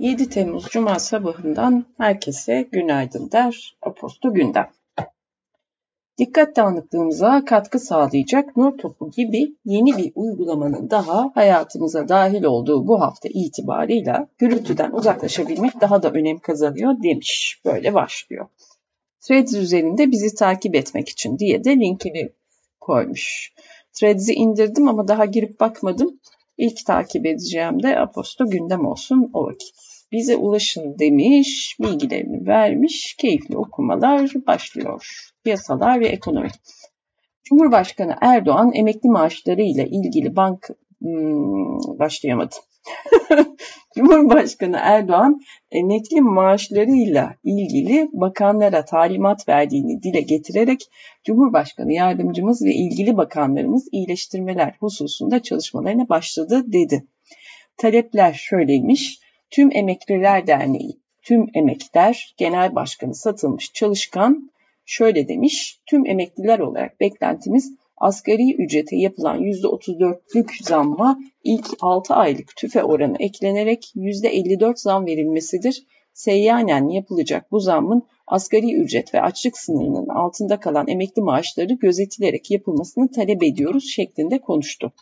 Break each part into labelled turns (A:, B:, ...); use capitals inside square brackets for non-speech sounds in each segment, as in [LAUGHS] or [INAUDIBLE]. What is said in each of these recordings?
A: 7 Temmuz Cuma sabahından herkese günaydın der Aposto Gündem. Dikkat dağınıklığımıza katkı sağlayacak Nur Topu gibi yeni bir uygulamanın daha hayatımıza dahil olduğu bu hafta itibarıyla gürültüden uzaklaşabilmek daha da önem kazanıyor demiş. Böyle başlıyor. Threads üzerinde bizi takip etmek için diye de linkini koymuş. Threads'i indirdim ama daha girip bakmadım. İlk takip edeceğim de Aposto gündem olsun o vakit. Bize ulaşın demiş, bilgilerini vermiş, keyifli okumalar başlıyor. Piyasalar ve ekonomi. Cumhurbaşkanı Erdoğan emekli maaşları ile ilgili bank hmm, başlayamadı. [LAUGHS] Cumhurbaşkanı Erdoğan emekli maaşlarıyla ilgili bakanlara talimat verdiğini dile getirerek Cumhurbaşkanı yardımcımız ve ilgili bakanlarımız iyileştirmeler hususunda çalışmalarına başladı dedi. Talepler şöyleymiş. Tüm Emekliler Derneği, Tüm Emekler Genel Başkanı Satılmış Çalışkan şöyle demiş. Tüm emekliler olarak beklentimiz asgari ücrete yapılan %34'lük zamma ilk 6 aylık tüfe oranı eklenerek %54 zam verilmesidir. Seyyanen yapılacak bu zammın asgari ücret ve açlık sınırının altında kalan emekli maaşları gözetilerek yapılmasını talep ediyoruz şeklinde konuştu.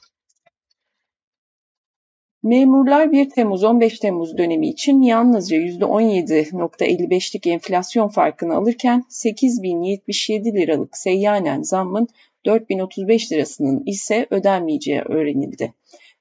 A: Memurlar 1 Temmuz-15 Temmuz dönemi için yalnızca %17.55'lik enflasyon farkını alırken 8.077 liralık seyyanen zammın 4035 lirasının ise ödenmeyeceği öğrenildi.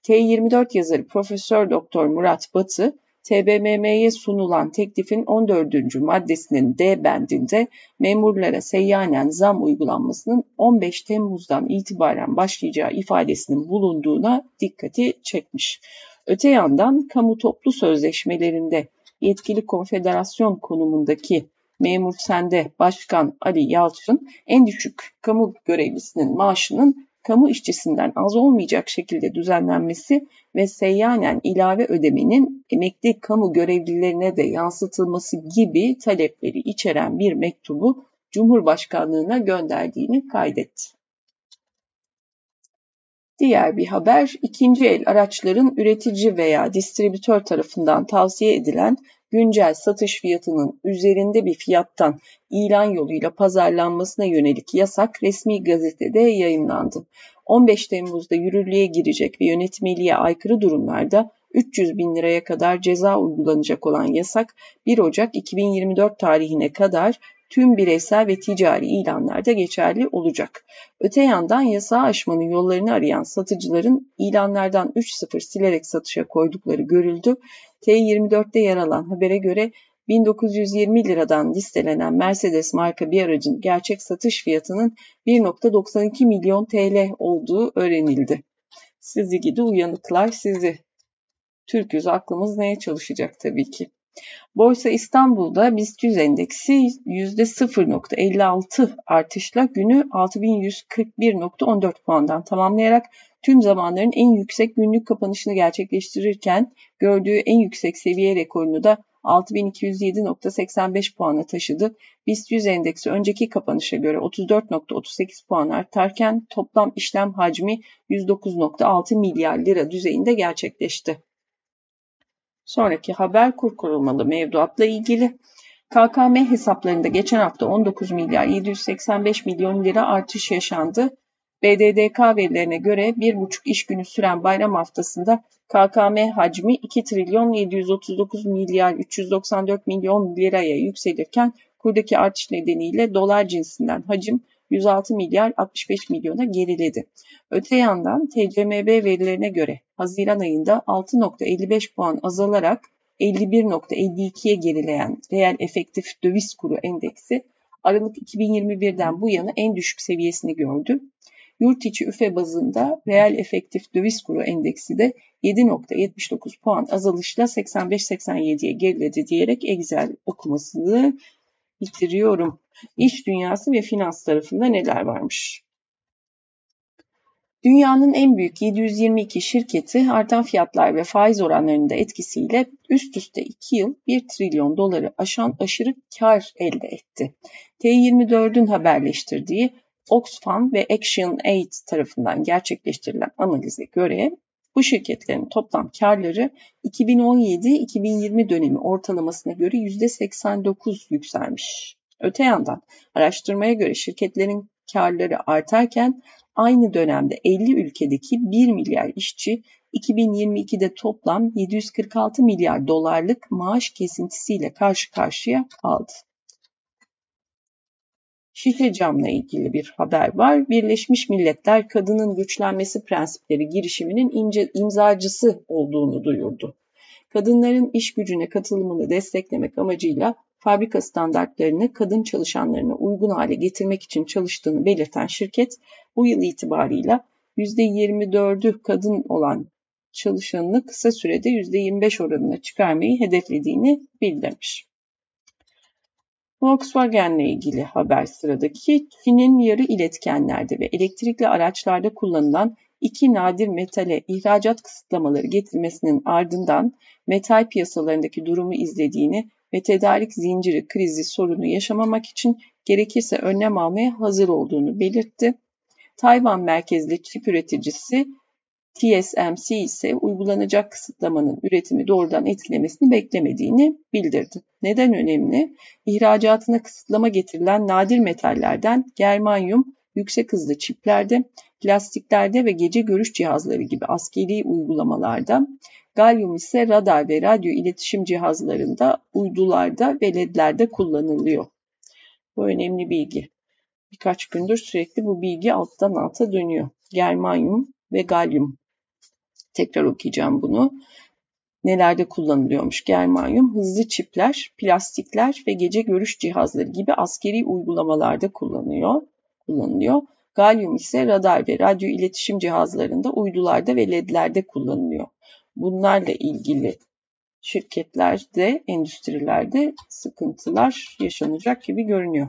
A: T24 yazarı Profesör Doktor Murat Batı, TBMM'ye sunulan teklifin 14. maddesinin D bendinde memurlara seyyanen zam uygulanmasının 15 Temmuz'dan itibaren başlayacağı ifadesinin bulunduğuna dikkati çekmiş. Öte yandan kamu toplu sözleşmelerinde yetkili konfederasyon konumundaki memur sende Başkan Ali Yalçın en düşük kamu görevlisinin maaşının kamu işçisinden az olmayacak şekilde düzenlenmesi ve seyyanen ilave ödemenin emekli kamu görevlilerine de yansıtılması gibi talepleri içeren bir mektubu Cumhurbaşkanlığına gönderdiğini kaydetti. Diğer bir haber, ikinci el araçların üretici veya distribütör tarafından tavsiye edilen güncel satış fiyatının üzerinde bir fiyattan ilan yoluyla pazarlanmasına yönelik yasak resmi gazetede yayınlandı. 15 Temmuz'da yürürlüğe girecek ve yönetmeliğe aykırı durumlarda 300 bin liraya kadar ceza uygulanacak olan yasak 1 Ocak 2024 tarihine kadar tüm bireysel ve ticari ilanlarda geçerli olacak. Öte yandan yasağı aşmanın yollarını arayan satıcıların ilanlardan 3-0 silerek satışa koydukları görüldü. T24'te yer alan habere göre 1920 liradan listelenen Mercedes marka bir aracın gerçek satış fiyatının 1.92 milyon TL olduğu öğrenildi. Sizi gidi uyanıklar sizi. Türküz aklımız neye çalışacak tabii ki. Borsa İstanbul'da BIST 100 endeksi %0.56 artışla günü 6141.14 puandan tamamlayarak tüm zamanların en yüksek günlük kapanışını gerçekleştirirken gördüğü en yüksek seviye rekorunu da 6207.85 puana taşıdı. BIST 100 endeksi önceki kapanışa göre 34.38 puan artarken toplam işlem hacmi 109.6 milyar lira düzeyinde gerçekleşti. Sonraki haber kur korumalı mevduatla ilgili. KKM hesaplarında geçen hafta 19 milyar 785 milyon lira artış yaşandı. BDDK verilerine göre 1,5 iş günü süren bayram haftasında KKM hacmi 2 trilyon 739 milyar 394 milyon liraya yükselirken kurdaki artış nedeniyle dolar cinsinden hacim 106 milyar 65 milyona geriledi. Öte yandan TCMB verilerine göre Haziran ayında 6.55 puan azalarak 51.52'ye gerileyen reel efektif döviz kuru endeksi Aralık 2021'den bu yana en düşük seviyesini gördü. Yurt içi üfe bazında reel efektif döviz kuru endeksi de 7.79 puan azalışla 85-87'ye geriledi diyerek Excel okumasını bitiriyorum. İş dünyası ve finans tarafında neler varmış? Dünyanın en büyük 722 şirketi artan fiyatlar ve faiz oranlarının da etkisiyle üst üste 2 yıl 1 trilyon doları aşan aşırı kar elde etti. T24'ün haberleştirdiği Oxfam ve Action Aid tarafından gerçekleştirilen analize göre Bu şirketlerin toplam karları 2017-2020 dönemi ortalamasına göre %89 yükselmiş. Öte yandan araştırmaya göre şirketlerin karları artarken aynı dönemde 50 ülkedeki 1 milyar işçi 2022'de toplam 746 milyar dolarlık maaş kesintisiyle karşı karşıya kaldı. Şişe camla ilgili bir haber var. Birleşmiş Milletler Kadının Güçlenmesi Prensipleri girişiminin ince, imzacısı olduğunu duyurdu. Kadınların iş gücüne katılımını desteklemek amacıyla fabrika standartlarını kadın çalışanlarına uygun hale getirmek için çalıştığını belirten şirket bu yıl itibarıyla %24'ü kadın olan çalışanını kısa sürede %25 oranına çıkarmayı hedeflediğini bildirmiş. Volkswagen'le ilgili haber sıradaki Çin'in yarı iletkenlerde ve elektrikli araçlarda kullanılan iki nadir metale ihracat kısıtlamaları getirmesinin ardından metal piyasalarındaki durumu izlediğini ve tedarik zinciri krizi sorunu yaşamamak için gerekirse önlem almaya hazır olduğunu belirtti. Tayvan merkezli çip üreticisi TSMC ise uygulanacak kısıtlamanın üretimi doğrudan etkilemesini beklemediğini bildirdi. Neden önemli? İhracatına kısıtlama getirilen nadir metallerden germanyum yüksek hızlı çiplerde, plastiklerde ve gece görüş cihazları gibi askeri uygulamalarda, galyum ise radar ve radyo iletişim cihazlarında, uydularda ve ledlerde kullanılıyor. Bu önemli bilgi. Birkaç gündür sürekli bu bilgi alttan alta dönüyor. Germanyum ve galyum Tekrar okuyacağım bunu. Nelerde kullanılıyormuş germanyum? Hızlı çipler, plastikler ve gece görüş cihazları gibi askeri uygulamalarda kullanılıyor. kullanılıyor. Galyum ise radar ve radyo iletişim cihazlarında, uydularda ve ledlerde kullanılıyor. Bunlarla ilgili şirketlerde, endüstrilerde sıkıntılar yaşanacak gibi görünüyor.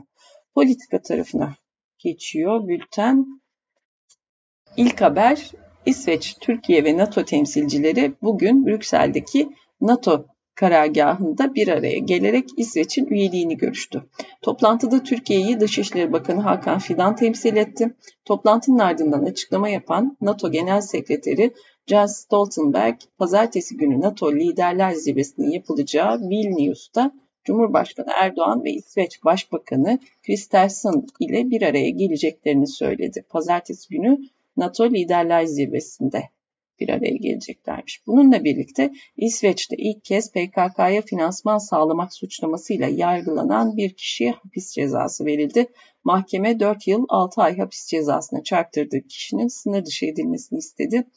A: Politika tarafına geçiyor bülten. İlk haber İsveç, Türkiye ve NATO temsilcileri bugün Brüksel'deki NATO karargahında bir araya gelerek İsveç'in üyeliğini görüştü. Toplantıda Türkiye'yi Dışişleri Bakanı Hakan Fidan temsil etti. Toplantının ardından açıklama yapan NATO Genel Sekreteri Jens Stoltenberg, pazartesi günü NATO Liderler Zirvesi'nin yapılacağı Vilnius'ta Cumhurbaşkanı Erdoğan ve İsveç Başbakanı Kristersson ile bir araya geleceklerini söyledi. Pazartesi günü NATO Liderler Zirvesi'nde bir araya geleceklermiş. Bununla birlikte İsveç'te ilk kez PKK'ya finansman sağlamak suçlamasıyla yargılanan bir kişiye hapis cezası verildi. Mahkeme 4 yıl 6 ay hapis cezasına çarptırdığı kişinin sınır dışı edilmesini istedi.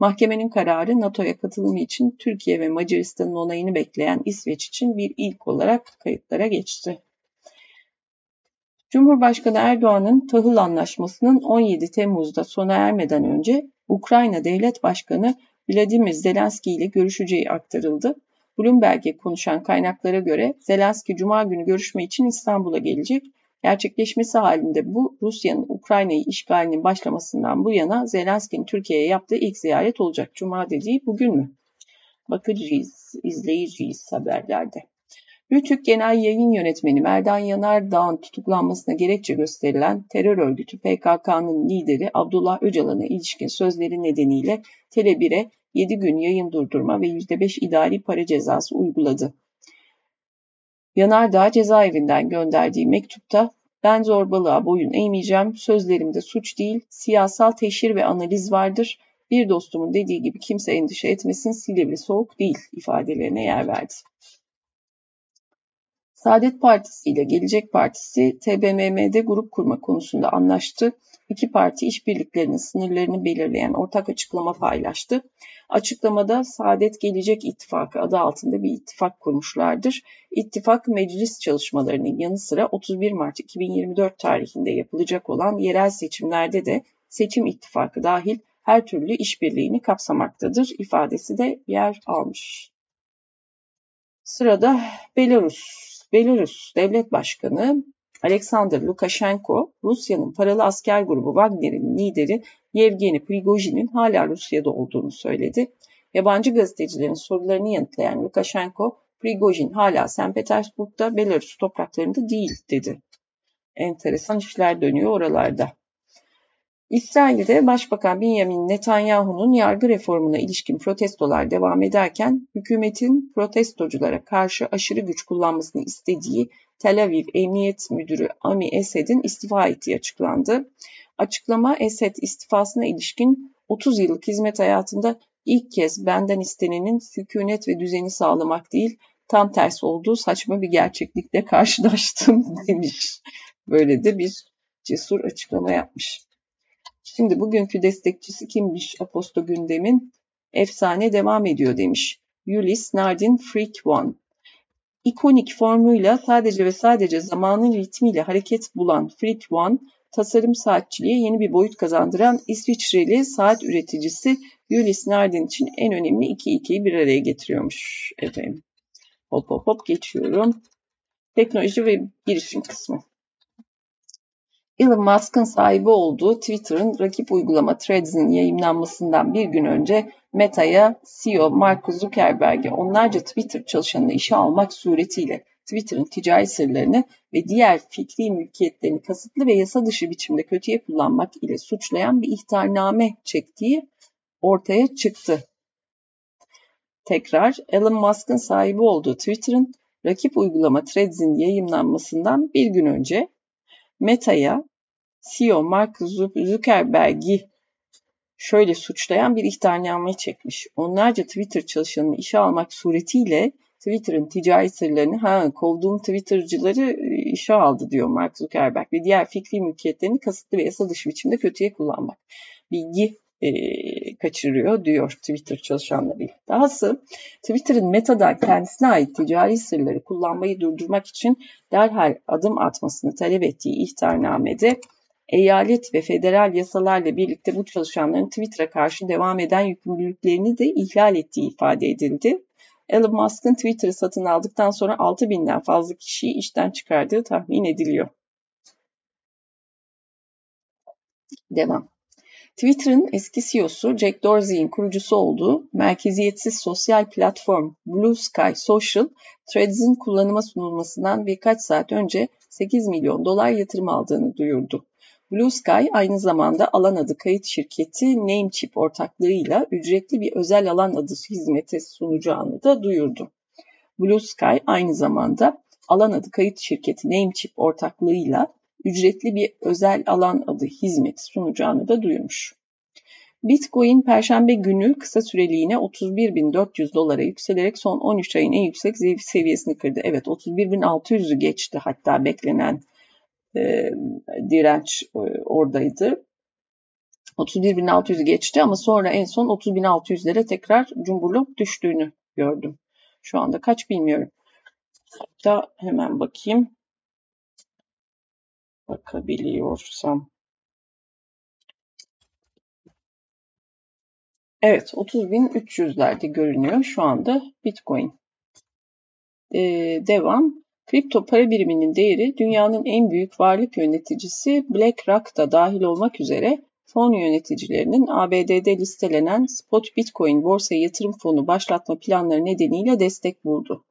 A: Mahkemenin kararı NATO'ya katılımı için Türkiye ve Macaristan'ın onayını bekleyen İsveç için bir ilk olarak kayıtlara geçti. Cumhurbaşkanı Erdoğan'ın tahıl anlaşmasının 17 Temmuz'da sona ermeden önce Ukrayna Devlet Başkanı Vladimir Zelenski ile görüşeceği aktarıldı. Bloomberg'e konuşan kaynaklara göre Zelenski Cuma günü görüşme için İstanbul'a gelecek. Gerçekleşmesi halinde bu Rusya'nın Ukrayna'yı işgalinin başlamasından bu yana Zelenski'nin Türkiye'ye yaptığı ilk ziyaret olacak. Cuma dediği bugün mü? Bakacağız, izleyeceğiz haberlerde. Rütük Genel Yayın Yönetmeni Merdan Yanardağ'ın tutuklanmasına gerekçe gösterilen terör örgütü PKK'nın lideri Abdullah Öcalan'a ilişkin sözleri nedeniyle Tele1'e 7 gün yayın durdurma ve %5 idari para cezası uyguladı. Yanardağ cezaevinden gönderdiği mektupta ben zorbalığa boyun eğmeyeceğim, sözlerimde suç değil, siyasal teşhir ve analiz vardır. Bir dostumun dediği gibi kimse endişe etmesin, Silivri soğuk değil ifadelerine yer verdi. Saadet Partisi ile Gelecek Partisi TBMM'de grup kurma konusunda anlaştı. İki parti işbirliklerinin sınırlarını belirleyen ortak açıklama paylaştı. Açıklamada Saadet Gelecek İttifakı adı altında bir ittifak kurmuşlardır. İttifak meclis çalışmalarının yanı sıra 31 Mart 2024 tarihinde yapılacak olan yerel seçimlerde de seçim ittifakı dahil her türlü işbirliğini kapsamaktadır ifadesi de yer almış. Sırada Belarus Belarus Devlet Başkanı Alexander Lukashenko, Rusya'nın paralı asker grubu Wagner'in lideri Yevgeni Prigojin'in hala Rusya'da olduğunu söyledi. Yabancı gazetecilerin sorularını yanıtlayan Lukashenko, Prigojin hala St. Petersburg'da, Belarus topraklarında değil dedi. Enteresan işler dönüyor oralarda. İsrail'de Başbakan Benjamin Netanyahu'nun yargı reformuna ilişkin protestolar devam ederken hükümetin protestoculara karşı aşırı güç kullanmasını istediği Tel Aviv Emniyet Müdürü Ami Esed'in istifa ettiği açıklandı. Açıklama Esed istifasına ilişkin 30 yıllık hizmet hayatında ilk kez benden istenenin sükunet ve düzeni sağlamak değil, tam tersi olduğu saçma bir gerçeklikle karşılaştım [LAUGHS] demiş. Böyle de bir cesur açıklama yapmış. Şimdi bugünkü destekçisi kimmiş Aposto gündemin? Efsane devam ediyor demiş. Yulis Nardin Freak One. İkonik formuyla sadece ve sadece zamanın ritmiyle hareket bulan Freak One, tasarım saatçiliğe yeni bir boyut kazandıran İsviçreli saat üreticisi Yulis Nardin için en önemli iki ikiyi bir araya getiriyormuş efendim. Hop hop hop geçiyorum. Teknoloji ve girişim kısmı. Elon Musk'ın sahibi olduğu Twitter'ın rakip uygulama Threads'in yayınlanmasından bir gün önce Meta'ya CEO Mark Zuckerberg'e onlarca Twitter çalışanını işe almak suretiyle Twitter'ın ticari sırlarını ve diğer fikri mülkiyetlerini kasıtlı ve yasa dışı biçimde kötüye kullanmak ile suçlayan bir ihtarname çektiği ortaya çıktı. Tekrar Elon Musk'ın sahibi olduğu Twitter'ın rakip uygulama Threads'in yayınlanmasından bir gün önce Meta'ya CEO Mark Zuckerberg'i şöyle suçlayan bir ihtarname çekmiş. Onlarca Twitter çalışanını işe almak suretiyle Twitter'ın ticari sırlarını ha kovduğum Twitter'cıları işe aldı diyor Mark Zuckerberg ve diğer fikri mülkiyetlerini kasıtlı ve yasa dışı biçimde kötüye kullanmak. Bilgi e, kaçırıyor diyor Twitter çalışanları. Dahası Twitter'ın Meta'dan kendisine ait ticari sırları kullanmayı durdurmak için derhal adım atmasını talep ettiği ihtarnamede eyalet ve federal yasalarla birlikte bu çalışanların Twitter'a karşı devam eden yükümlülüklerini de ihlal ettiği ifade edildi. Elon Musk'ın Twitter'ı satın aldıktan sonra 6 binden fazla kişiyi işten çıkardığı tahmin ediliyor. Devam. Twitter'ın eski CEO'su Jack Dorsey'in kurucusu olduğu merkeziyetsiz sosyal platform Blue Sky Social, Threads'in kullanıma sunulmasından birkaç saat önce 8 milyon dolar yatırım aldığını duyurdu. Blue Sky aynı zamanda alan adı kayıt şirketi Namecheap ortaklığıyla ücretli bir özel alan adı hizmeti sunacağını da duyurdu. Blue Sky aynı zamanda alan adı kayıt şirketi Namecheap ortaklığıyla ücretli bir özel alan adı hizmeti sunacağını da duyurmuş. Bitcoin perşembe günü kısa süreliğine 31.400 dolara yükselerek son 13 ayın en yüksek seviyesini kırdı. Evet 31.600'ü geçti hatta beklenen e, direnç e, oradaydı. 31.600'ü geçti ama sonra en son 30.600'lere tekrar cumburlop düştüğünü gördüm. Şu anda kaç bilmiyorum. Hatta hemen bakayım. Bakabiliyorsam. Evet 30.300'lerde görünüyor şu anda Bitcoin. Ee, devam. Kripto para biriminin değeri dünyanın en büyük varlık yöneticisi BlackRock da dahil olmak üzere fon yöneticilerinin ABD'de listelenen Spot Bitcoin borsa yatırım fonu başlatma planları nedeniyle destek buldu.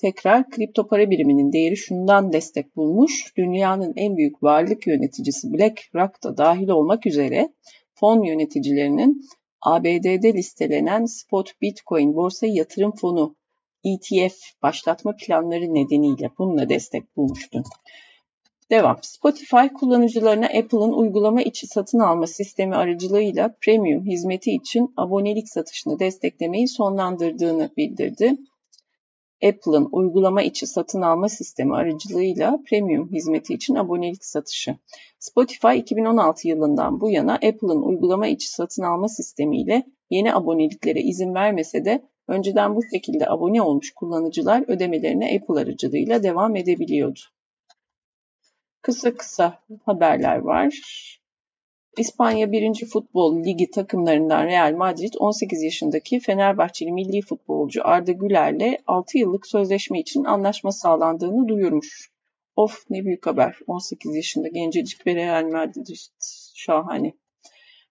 A: Tekrar kripto para biriminin değeri şundan destek bulmuş. Dünyanın en büyük varlık yöneticisi BlackRock da dahil olmak üzere fon yöneticilerinin ABD'de listelenen Spot Bitcoin borsa yatırım fonu ETF başlatma planları nedeniyle bununla destek bulmuştu. Devam. Spotify kullanıcılarına Apple'ın uygulama içi satın alma sistemi aracılığıyla premium hizmeti için abonelik satışını desteklemeyi sonlandırdığını bildirdi. Apple'ın uygulama içi satın alma sistemi aracılığıyla premium hizmeti için abonelik satışı. Spotify 2016 yılından bu yana Apple'ın uygulama içi satın alma sistemiyle yeni aboneliklere izin vermese de önceden bu şekilde abone olmuş kullanıcılar ödemelerine Apple aracılığıyla devam edebiliyordu. Kısa kısa haberler var. İspanya 1. Futbol Ligi takımlarından Real Madrid 18 yaşındaki Fenerbahçeli milli futbolcu Arda Güler'le 6 yıllık sözleşme için anlaşma sağlandığını duyurmuş. Of ne büyük haber. 18 yaşında gencecik bir Real Madrid şahane.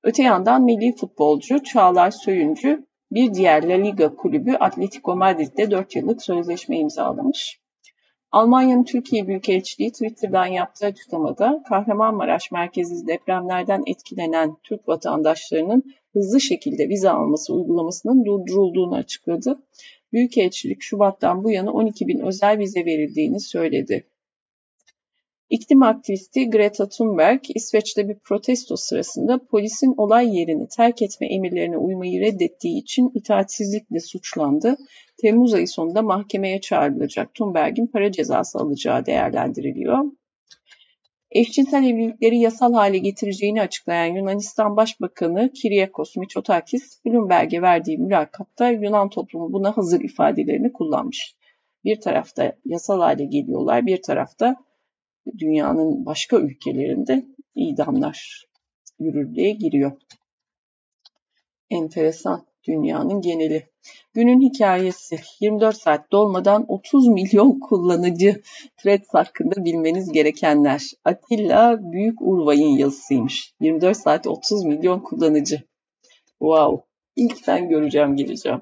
A: Öte yandan milli futbolcu Çağlar Söyüncü bir diğer La Liga kulübü Atletico Madrid'de 4 yıllık sözleşme imzalamış. Almanya'nın Türkiye Büyükelçiliği Twitter'dan yaptığı açıklamada Kahramanmaraş merkezli depremlerden etkilenen Türk vatandaşlarının hızlı şekilde vize alması uygulamasının durdurulduğunu açıkladı. Büyükelçilik Şubat'tan bu yana 12 bin özel vize verildiğini söyledi. İklim aktivisti Greta Thunberg, İsveç'te bir protesto sırasında polisin olay yerini terk etme emirlerine uymayı reddettiği için itaatsizlikle suçlandı. Temmuz ayı sonunda mahkemeye çağrılacak Thunberg'in para cezası alacağı değerlendiriliyor. Eşcinsel evlilikleri yasal hale getireceğini açıklayan Yunanistan Başbakanı Kyriakos Mitsotakis, Bloomberg'e verdiği mülakatta Yunan toplumu buna hazır ifadelerini kullanmış. Bir tarafta yasal hale geliyorlar, bir tarafta dünyanın başka ülkelerinde idamlar yürürlüğe giriyor. Enteresan dünyanın geneli. Günün hikayesi 24 saat dolmadan 30 milyon kullanıcı Threads hakkında bilmeniz gerekenler. Atilla Büyük Urvay'ın yazısıymış. 24 saat 30 milyon kullanıcı. Wow. İlk ben göreceğim geleceğim.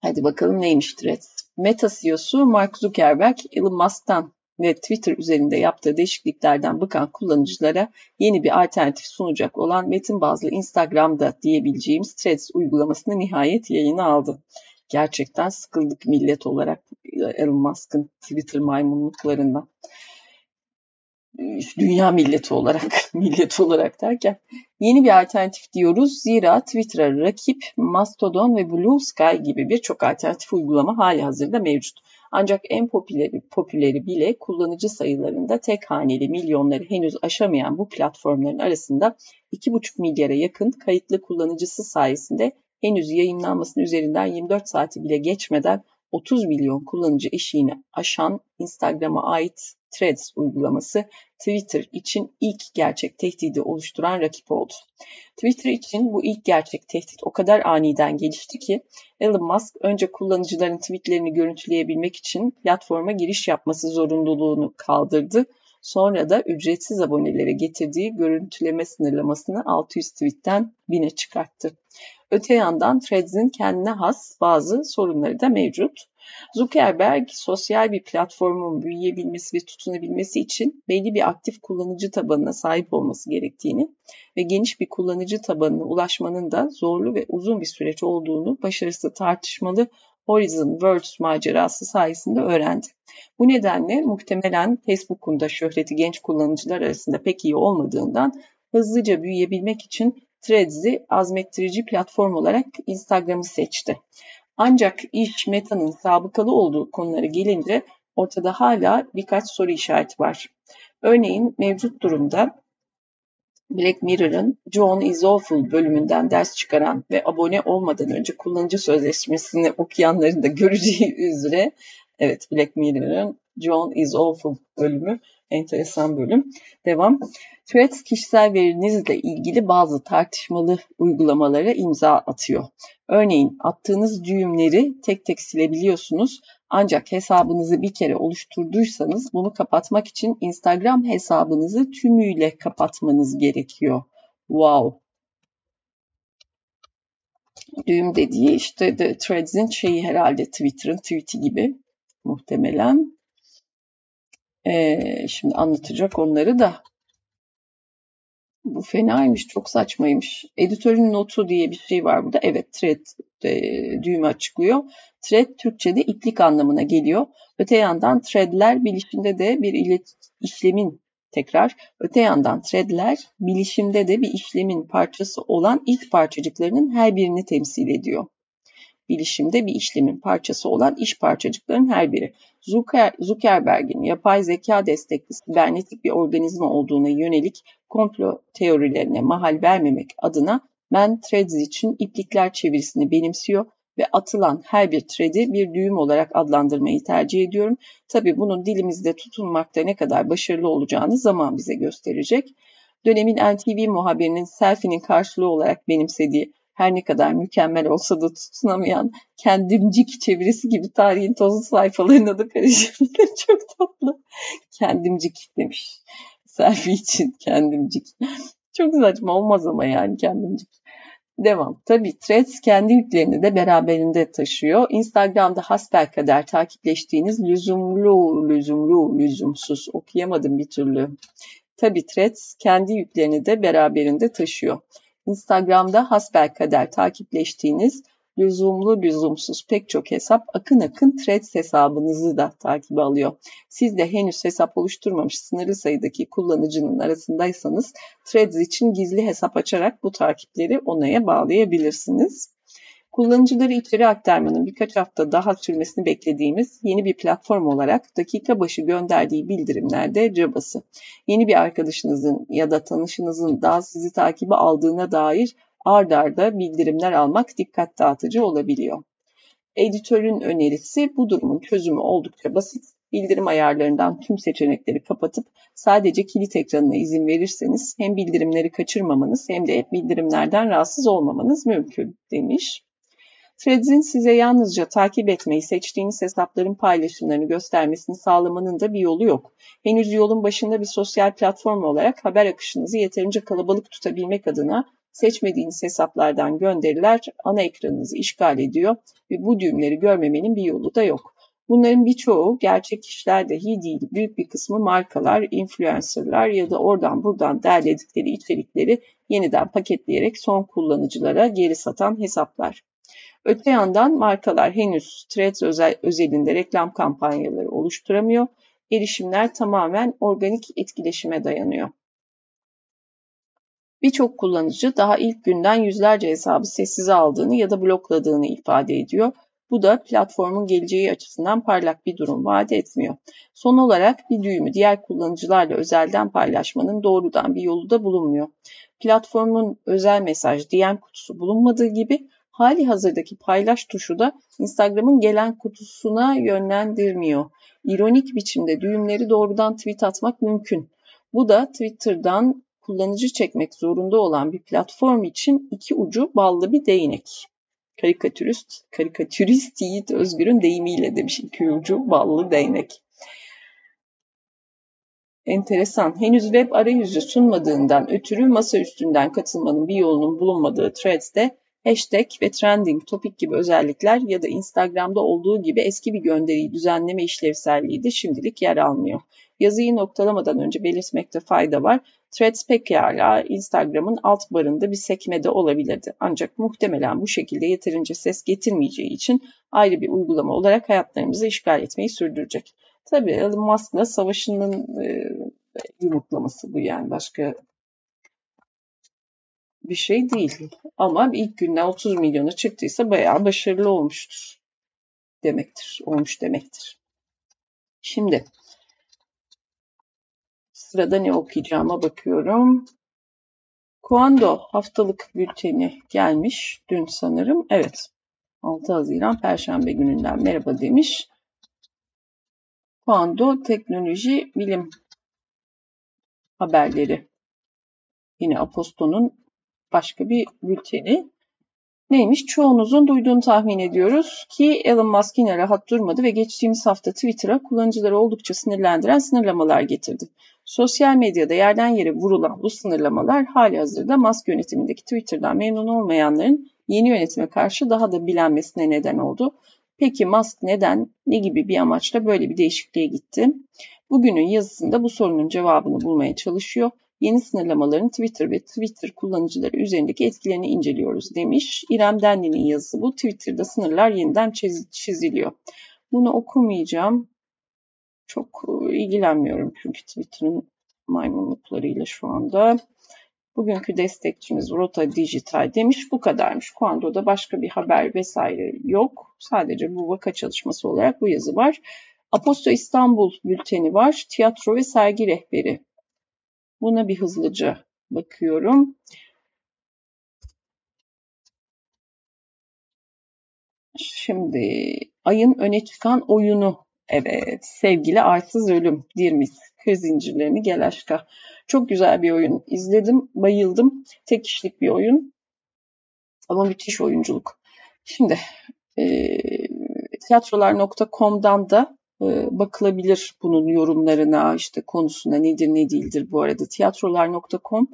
A: Hadi bakalım neymiş Threads. Meta CEO'su Mark Zuckerberg, Elon Musk'tan ve Twitter üzerinde yaptığı değişikliklerden bıkan kullanıcılara yeni bir alternatif sunacak olan metin bazlı Instagram'da diyebileceğimiz Threads uygulamasını nihayet yayına aldı. Gerçekten sıkıldık millet olarak Elon Musk'ın Twitter maymunluklarından dünya milleti olarak, [LAUGHS] millet olarak derken yeni bir alternatif diyoruz. Zira Twitter'a rakip Mastodon ve Blue Sky gibi birçok alternatif uygulama hali hazırda mevcut. Ancak en popüleri, popüleri bile kullanıcı sayılarında tek haneli milyonları henüz aşamayan bu platformların arasında 2,5 milyara yakın kayıtlı kullanıcısı sayesinde henüz yayınlanmasının üzerinden 24 saati bile geçmeden 30 milyon kullanıcı eşiğini aşan Instagram'a ait Threads uygulaması Twitter için ilk gerçek tehdidi oluşturan rakip oldu. Twitter için bu ilk gerçek tehdit o kadar aniden gelişti ki Elon Musk önce kullanıcıların tweetlerini görüntüleyebilmek için platforma giriş yapması zorunluluğunu kaldırdı. Sonra da ücretsiz abonelere getirdiği görüntüleme sınırlamasını 600 tweetten 1000'e çıkarttı. Öte yandan Threads'in kendine has bazı sorunları da mevcut. Zuckerberg sosyal bir platformun büyüyebilmesi ve tutunabilmesi için belli bir aktif kullanıcı tabanına sahip olması gerektiğini ve geniş bir kullanıcı tabanına ulaşmanın da zorlu ve uzun bir süreç olduğunu başarısı tartışmalı Horizon Worlds macerası sayesinde öğrendi. Bu nedenle muhtemelen Facebook'un da şöhreti genç kullanıcılar arasında pek iyi olmadığından hızlıca büyüyebilmek için Threads'i azmettirici platform olarak Instagram'ı seçti. Ancak iş Meta'nın sabıkalı olduğu konulara gelince ortada hala birkaç soru işareti var. Örneğin mevcut durumda Black Mirror'ın John is Awful bölümünden ders çıkaran ve abone olmadan önce kullanıcı sözleşmesini okuyanların da göreceği [LAUGHS] üzere evet Black Mirror'ın John is Awful bölümü enteresan bölüm. Devam. Threads kişisel verinizle ilgili bazı tartışmalı uygulamalara imza atıyor. Örneğin attığınız düğümleri tek tek silebiliyorsunuz ancak hesabınızı bir kere oluşturduysanız bunu kapatmak için Instagram hesabınızı tümüyle kapatmanız gerekiyor. Wow. Düğüm dediği işte de Threads'in şeyi herhalde Twitter'ın tweet'i gibi muhtemelen. Ee, şimdi anlatacak onları da. Bu fenaymış, çok saçmaymış. Editörün notu diye bir şey var burada. Evet, thread e, düğümü açıklıyor. Thread Türkçe'de iplik anlamına geliyor. Öte yandan threadler bilişimde de bir ilet işlemin tekrar. Öte yandan threadler bilişimde de bir işlemin parçası olan ilk parçacıklarının her birini temsil ediyor bilişimde bir işlemin parçası olan iş parçacıkların her biri. Zucker, Zuckerberg'in yapay zeka destekli sibernetik bir organizma olduğuna yönelik komplo teorilerine mahal vermemek adına Man Threads için iplikler çevirisini benimsiyor ve atılan her bir thread'i bir düğüm olarak adlandırmayı tercih ediyorum. Tabi bunun dilimizde tutulmakta ne kadar başarılı olacağını zaman bize gösterecek. Dönemin NTV muhabirinin selfie'nin karşılığı olarak benimsediği her ne kadar mükemmel olsa da tutunamayan kendimcik çevirisi gibi tarihin tozlu sayfalarına da karışabilir. [LAUGHS] Çok tatlı. Kendimcik demiş. Selfie için kendimcik. Çok saçma olmaz ama yani kendimcik. Devam. Tabii Threads kendi yüklerini de beraberinde taşıyor. Instagram'da hasbelkader takipleştiğiniz lüzumlu, lüzumlu, lüzumsuz okuyamadım bir türlü. Tabii Threads kendi yüklerini de beraberinde taşıyor. Instagram'da hasbelkader takipleştiğiniz lüzumlu lüzumsuz pek çok hesap akın akın Threads hesabınızı da takibe alıyor. Siz de henüz hesap oluşturmamış sınırlı sayıdaki kullanıcının arasındaysanız Threads için gizli hesap açarak bu takipleri onaya bağlayabilirsiniz. Kullanıcıları içeri aktarmanın birkaç hafta daha sürmesini beklediğimiz yeni bir platform olarak dakika başı gönderdiği bildirimlerde cabası. Yeni bir arkadaşınızın ya da tanışınızın daha sizi takibe aldığına dair ard arda bildirimler almak dikkat dağıtıcı olabiliyor. Editörün önerisi bu durumun çözümü oldukça basit. Bildirim ayarlarından tüm seçenekleri kapatıp sadece kilit ekranına izin verirseniz hem bildirimleri kaçırmamanız hem de bildirimlerden rahatsız olmamanız mümkün demiş. Threads'in size yalnızca takip etmeyi seçtiğiniz hesapların paylaşımlarını göstermesini sağlamanın da bir yolu yok. Henüz yolun başında bir sosyal platform olarak haber akışınızı yeterince kalabalık tutabilmek adına seçmediğiniz hesaplardan gönderiler ana ekranınızı işgal ediyor ve bu düğümleri görmemenin bir yolu da yok. Bunların birçoğu gerçek kişiler dahi değil. Büyük bir kısmı markalar, influencerlar ya da oradan buradan derledikleri içerikleri yeniden paketleyerek son kullanıcılara geri satan hesaplar. Öte yandan markalar henüz Threads özel, özelinde reklam kampanyaları oluşturamıyor. Erişimler tamamen organik etkileşime dayanıyor. Birçok kullanıcı daha ilk günden yüzlerce hesabı sessize aldığını ya da blokladığını ifade ediyor. Bu da platformun geleceği açısından parlak bir durum vaat etmiyor. Son olarak bir düğümü diğer kullanıcılarla özelden paylaşmanın doğrudan bir yolu da bulunmuyor. Platformun özel mesaj DM kutusu bulunmadığı gibi hali hazırdaki paylaş tuşu da Instagram'ın gelen kutusuna yönlendirmiyor. İronik biçimde düğümleri doğrudan tweet atmak mümkün. Bu da Twitter'dan kullanıcı çekmek zorunda olan bir platform için iki ucu ballı bir değnek. Karikatürist, karikatürist Yiğit Özgür'ün deyimiyle demiş iki ucu ballı değnek. Enteresan. Henüz web arayüzü sunmadığından ötürü masa üstünden katılmanın bir yolunun bulunmadığı Threads'te hashtag ve trending topic gibi özellikler ya da Instagram'da olduğu gibi eski bir gönderiyi düzenleme işlevselliği de şimdilik yer almıyor. Yazıyı noktalamadan önce belirtmekte fayda var. Threads pekala Instagram'ın alt barında bir sekmede olabilirdi. Ancak muhtemelen bu şekilde yeterince ses getirmeyeceği için ayrı bir uygulama olarak hayatlarımızı işgal etmeyi sürdürecek. Tabii Elon Musk'la savaşının e, yumurtlaması bu yani başka bir şey değil. Ama ilk günden 30 milyona çıktıysa bayağı başarılı olmuştur demektir. Olmuş demektir. Şimdi Sırada ne okuyacağıma bakıyorum. Kuando haftalık bülteni gelmiş dün sanırım. Evet 6 Haziran Perşembe gününden merhaba demiş. Kuando teknoloji bilim haberleri. Yine Aposto'nun başka bir bülteni. Neymiş? Çoğunuzun duyduğunu tahmin ediyoruz ki Elon Musk yine rahat durmadı ve geçtiğimiz hafta Twitter'a kullanıcıları oldukça sinirlendiren sınırlamalar getirdi. Sosyal medyada yerden yere vurulan bu sınırlamalar hali hazırda Musk yönetimindeki Twitter'dan memnun olmayanların yeni yönetime karşı daha da bilenmesine neden oldu. Peki Musk neden, ne gibi bir amaçla böyle bir değişikliğe gitti? Bugünün yazısında bu sorunun cevabını bulmaya çalışıyor. Yeni sınırlamaların Twitter ve Twitter kullanıcıları üzerindeki etkilerini inceliyoruz demiş. İrem Denli'nin yazısı bu. Twitter'da sınırlar yeniden çiziliyor. Bunu okumayacağım. Çok e, ilgilenmiyorum çünkü Twitter'ın maymunluklarıyla şu anda. Bugünkü destekçimiz Rota Digital demiş bu kadarmış. Kuando'da başka bir haber vesaire yok. Sadece bu vaka çalışması olarak bu yazı var. Aposto İstanbul bülteni var. Tiyatro ve sergi rehberi. Buna bir hızlıca bakıyorum. Şimdi ayın öne çıkan oyunu Evet, sevgili Arsız Ölüm, Dirmis, Kır Zincirlerini Gel Aşka. Çok güzel bir oyun. İzledim, bayıldım. Tek kişilik bir oyun. Ama müthiş oyunculuk. Şimdi e, tiyatrolar.com'dan da bakılabilir bunun yorumlarına, işte konusuna nedir ne değildir bu arada. Tiyatrolar.com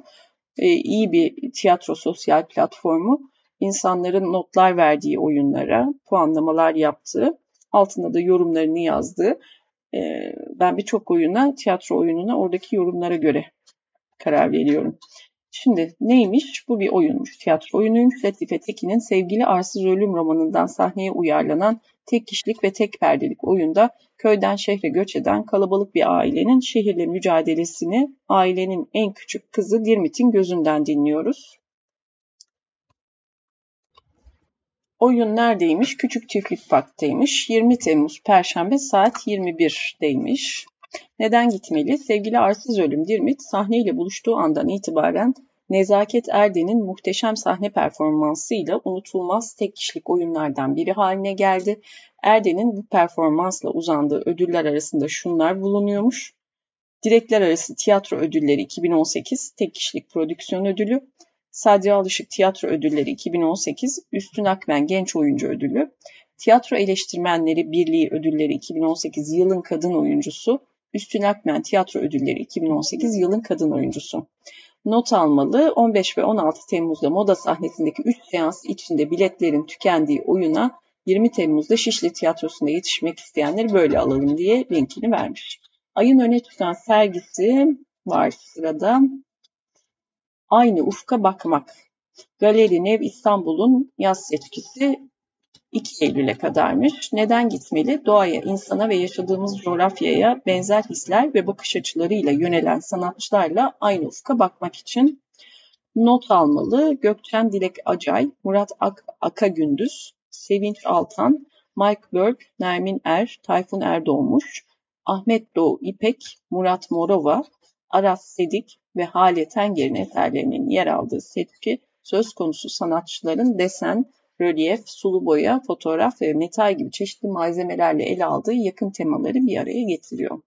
A: e, iyi bir tiyatro sosyal platformu. İnsanların notlar verdiği oyunlara, puanlamalar yaptığı, altında da yorumlarını yazdığı. E, ben birçok oyuna, tiyatro oyununa oradaki yorumlara göre karar veriyorum. Şimdi neymiş? Bu bir oyunmuş. Tiyatro oyunuymuş. Latife Tekin'in Sevgili Arsız Ölüm romanından sahneye uyarlanan tek kişilik ve tek perdelik oyunda köyden şehre göç eden kalabalık bir ailenin şehirle mücadelesini ailenin en küçük kızı Dirmit'in gözünden dinliyoruz. Oyun neredeymiş? Küçük Çiftlik Park'taymış. 20 Temmuz Perşembe saat 21'deymiş. Neden gitmeli? Sevgili Arsız Ölüm Dirmit sahneyle buluştuğu andan itibaren Nezaket Erden'in muhteşem sahne performansıyla unutulmaz tek kişilik oyunlardan biri haline geldi. Erden'in bu performansla uzandığı ödüller arasında şunlar bulunuyormuş. Direkler Arası Tiyatro Ödülleri 2018 Tek Kişilik Prodüksiyon Ödülü, Sadri Alışık Tiyatro Ödülleri 2018 Üstün Akmen Genç Oyuncu Ödülü, Tiyatro Eleştirmenleri Birliği Ödülleri 2018 Yılın Kadın Oyuncusu, Üstün Akmen Tiyatro Ödülleri 2018 Yılın Kadın Oyuncusu. Not almalı 15 ve 16 Temmuz'da moda sahnesindeki 3 seans içinde biletlerin tükendiği oyuna 20 Temmuz'da Şişli Tiyatrosu'nda yetişmek isteyenleri böyle alalım diye linkini vermiş. Ayın öne tutan sergisi var sırada. Aynı ufka bakmak. Galeri Nev İstanbul'un yaz seçkisi 2 Eylül'e kadarmış. Neden gitmeli? Doğaya, insana ve yaşadığımız coğrafyaya benzer hisler ve bakış açılarıyla yönelen sanatçılarla aynı ufka bakmak için not almalı. Gökçen Dilek Acay, Murat Ak Akagündüz, Sevinç Altan, Mike Berg, Nermin Er, Tayfun Erdoğmuş, Ahmet Doğu İpek, Murat Morova, Aras Sedik ve Hale Tenger'in eserlerinin yer aldığı setki söz konusu sanatçıların desen, rölyef, sulu boya, fotoğraf ve metal gibi çeşitli malzemelerle ele aldığı yakın temaları bir araya getiriyor.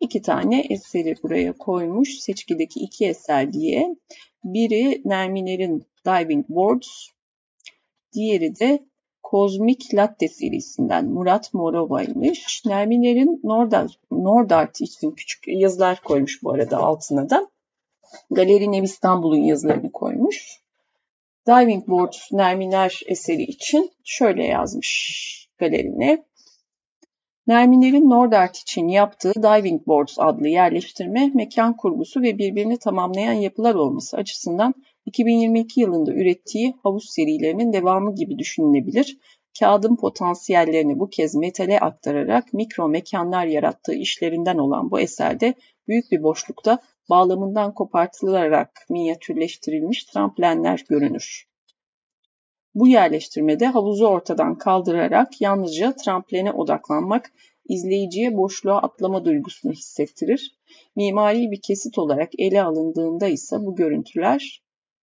A: İki tane eseri buraya koymuş. Seçkideki iki eser diye. Biri Nerminer'in Diving Boards, diğeri de Kozmik Latte serisinden Murat Morova'ymış. Nerminer'in Nordart, Nordart için küçük yazılar koymuş bu arada altına da. Galeri Nev İstanbul'un yazılarını koymuş. Diving Board Nerminer eseri için şöyle yazmış galerine. Nerminer'in Nordart için yaptığı Diving Boards adlı yerleştirme, mekan kurgusu ve birbirini tamamlayan yapılar olması açısından 2022 yılında ürettiği havuz serilerinin devamı gibi düşünülebilir. Kağıdın potansiyellerini bu kez metale aktararak mikro mekanlar yarattığı işlerinden olan bu eserde büyük bir boşlukta bağlamından kopartılarak minyatürleştirilmiş tramplenler görünür. Bu yerleştirmede havuzu ortadan kaldırarak yalnızca tramplene odaklanmak izleyiciye boşluğa atlama duygusunu hissettirir. Mimari bir kesit olarak ele alındığında ise bu görüntüler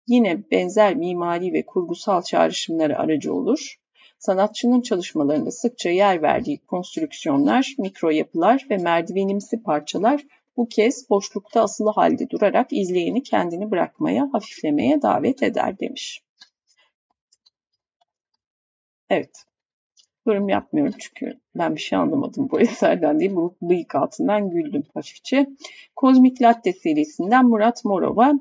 A: yine benzer mimari ve kurgusal çağrışımları aracı olur. Sanatçının çalışmalarında sıkça yer verdiği konstrüksiyonlar, mikro yapılar ve merdivenimsi parçalar bu kez boşlukta asılı halde durarak izleyeni kendini bırakmaya, hafiflemeye davet eder demiş. Evet. Yorum yapmıyorum çünkü ben bir şey anlamadım bu eserden değil. Bu bıyık altından güldüm hafifçe. Kozmik Latte serisinden Murat Morova.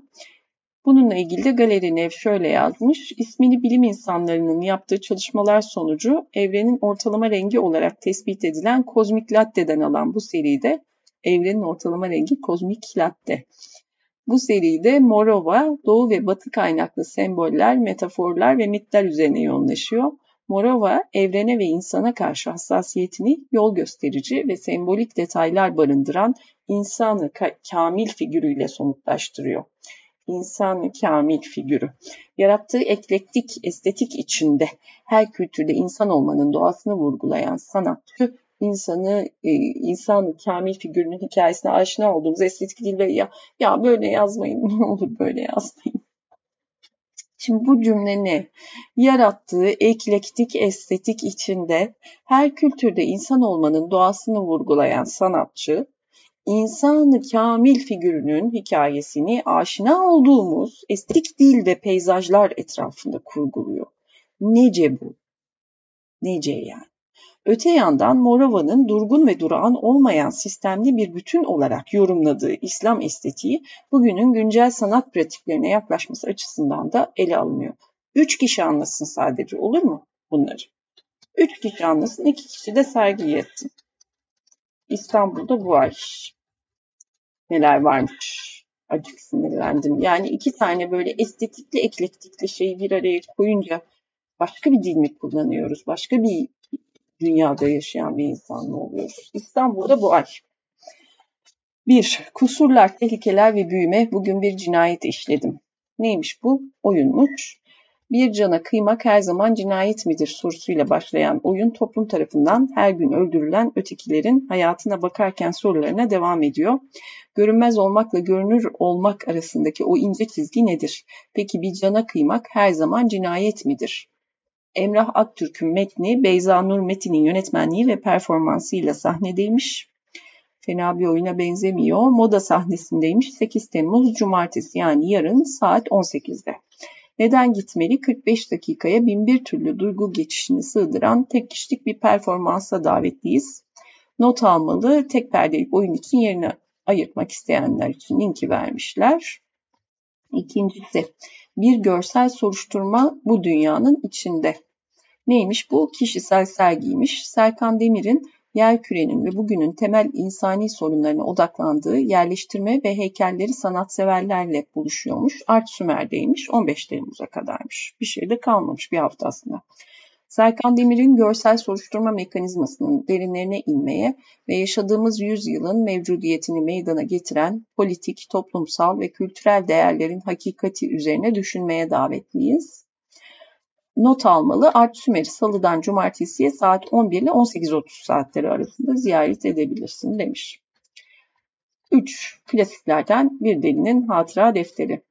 A: Bununla ilgili de Galeri Nev şöyle yazmış. İsmini bilim insanlarının yaptığı çalışmalar sonucu evrenin ortalama rengi olarak tespit edilen kozmik latte'den alan bu seride evrenin ortalama rengi kozmik latte. Bu seride Morova, doğu ve batı kaynaklı semboller, metaforlar ve mitler üzerine yoğunlaşıyor. Morova, evrene ve insana karşı hassasiyetini yol gösterici ve sembolik detaylar barındıran insanı kamil figürüyle somutlaştırıyor. İnsanı kamil figürü. Yarattığı eklektik estetik içinde her kültürde insan olmanın doğasını vurgulayan sanatçı insanı e, insanı kamil figürünün hikayesine aşina olduğumuz estetik dil ve ya ya böyle yazmayın [LAUGHS] ne olur böyle yazmayın. Şimdi bu cümle? Yarattığı eklektik estetik içinde her kültürde insan olmanın doğasını vurgulayan sanatçı, insanı kamil figürünün hikayesini aşina olduğumuz estetik dil ve peyzajlar etrafında kurguluyor. Nece bu? Nece yani? Öte yandan Morava'nın durgun ve durağan olmayan sistemli bir bütün olarak yorumladığı İslam estetiği bugünün güncel sanat pratiklerine yaklaşması açısından da ele alınıyor. Üç kişi anlasın sadece olur mu bunları? Üç kişi anlasın, iki kişi de sergi etsin. İstanbul'da bu ay neler varmış acık sinirlendim. Yani iki tane böyle estetikli eklektikli şeyi bir araya koyunca başka bir dil mi kullanıyoruz? Başka bir dünyada yaşayan bir insan mı oluyoruz? İstanbul'da bu ay. Bir, kusurlar, tehlikeler ve büyüme. Bugün bir cinayet işledim. Neymiş bu? Oyunmuş. Bir cana kıymak her zaman cinayet midir sorusuyla başlayan oyun toplum tarafından her gün öldürülen ötekilerin hayatına bakarken sorularına devam ediyor. Görünmez olmakla görünür olmak arasındaki o ince çizgi nedir? Peki bir cana kıymak her zaman cinayet midir? Emrah Aktürk'ün metni Beyza Nur Metin'in yönetmenliği ve performansıyla sahnedeymiş. Fena bir oyuna benzemiyor. Moda sahnesindeymiş 8 Temmuz Cumartesi yani yarın saat 18'de. Neden gitmeli? 45 dakikaya bin bir türlü duygu geçişini sığdıran tek kişilik bir performansa davetliyiz. Not almalı, tek perdelik oyun için yerini ayırtmak isteyenler için linki vermişler. İkincisi, bir görsel soruşturma bu dünyanın içinde. Neymiş bu? Kişisel sergiymiş. Serkan Demir'in yer kürenin ve bugünün temel insani sorunlarına odaklandığı yerleştirme ve heykelleri sanatseverlerle buluşuyormuş. Art Sümer'deymiş. 15 Temmuz'a kadarmış. Bir şey de kalmamış bir hafta aslında. Serkan Demir'in görsel soruşturma mekanizmasının derinlerine inmeye ve yaşadığımız yüzyılın mevcudiyetini meydana getiren politik, toplumsal ve kültürel değerlerin hakikati üzerine düşünmeye davetliyiz. Not almalı Art Sümer'i salıdan cumartesiye saat 11 ile 18.30 saatleri arasında ziyaret edebilirsin demiş. 3. Klasiklerden Bir Delinin Hatıra Defteri.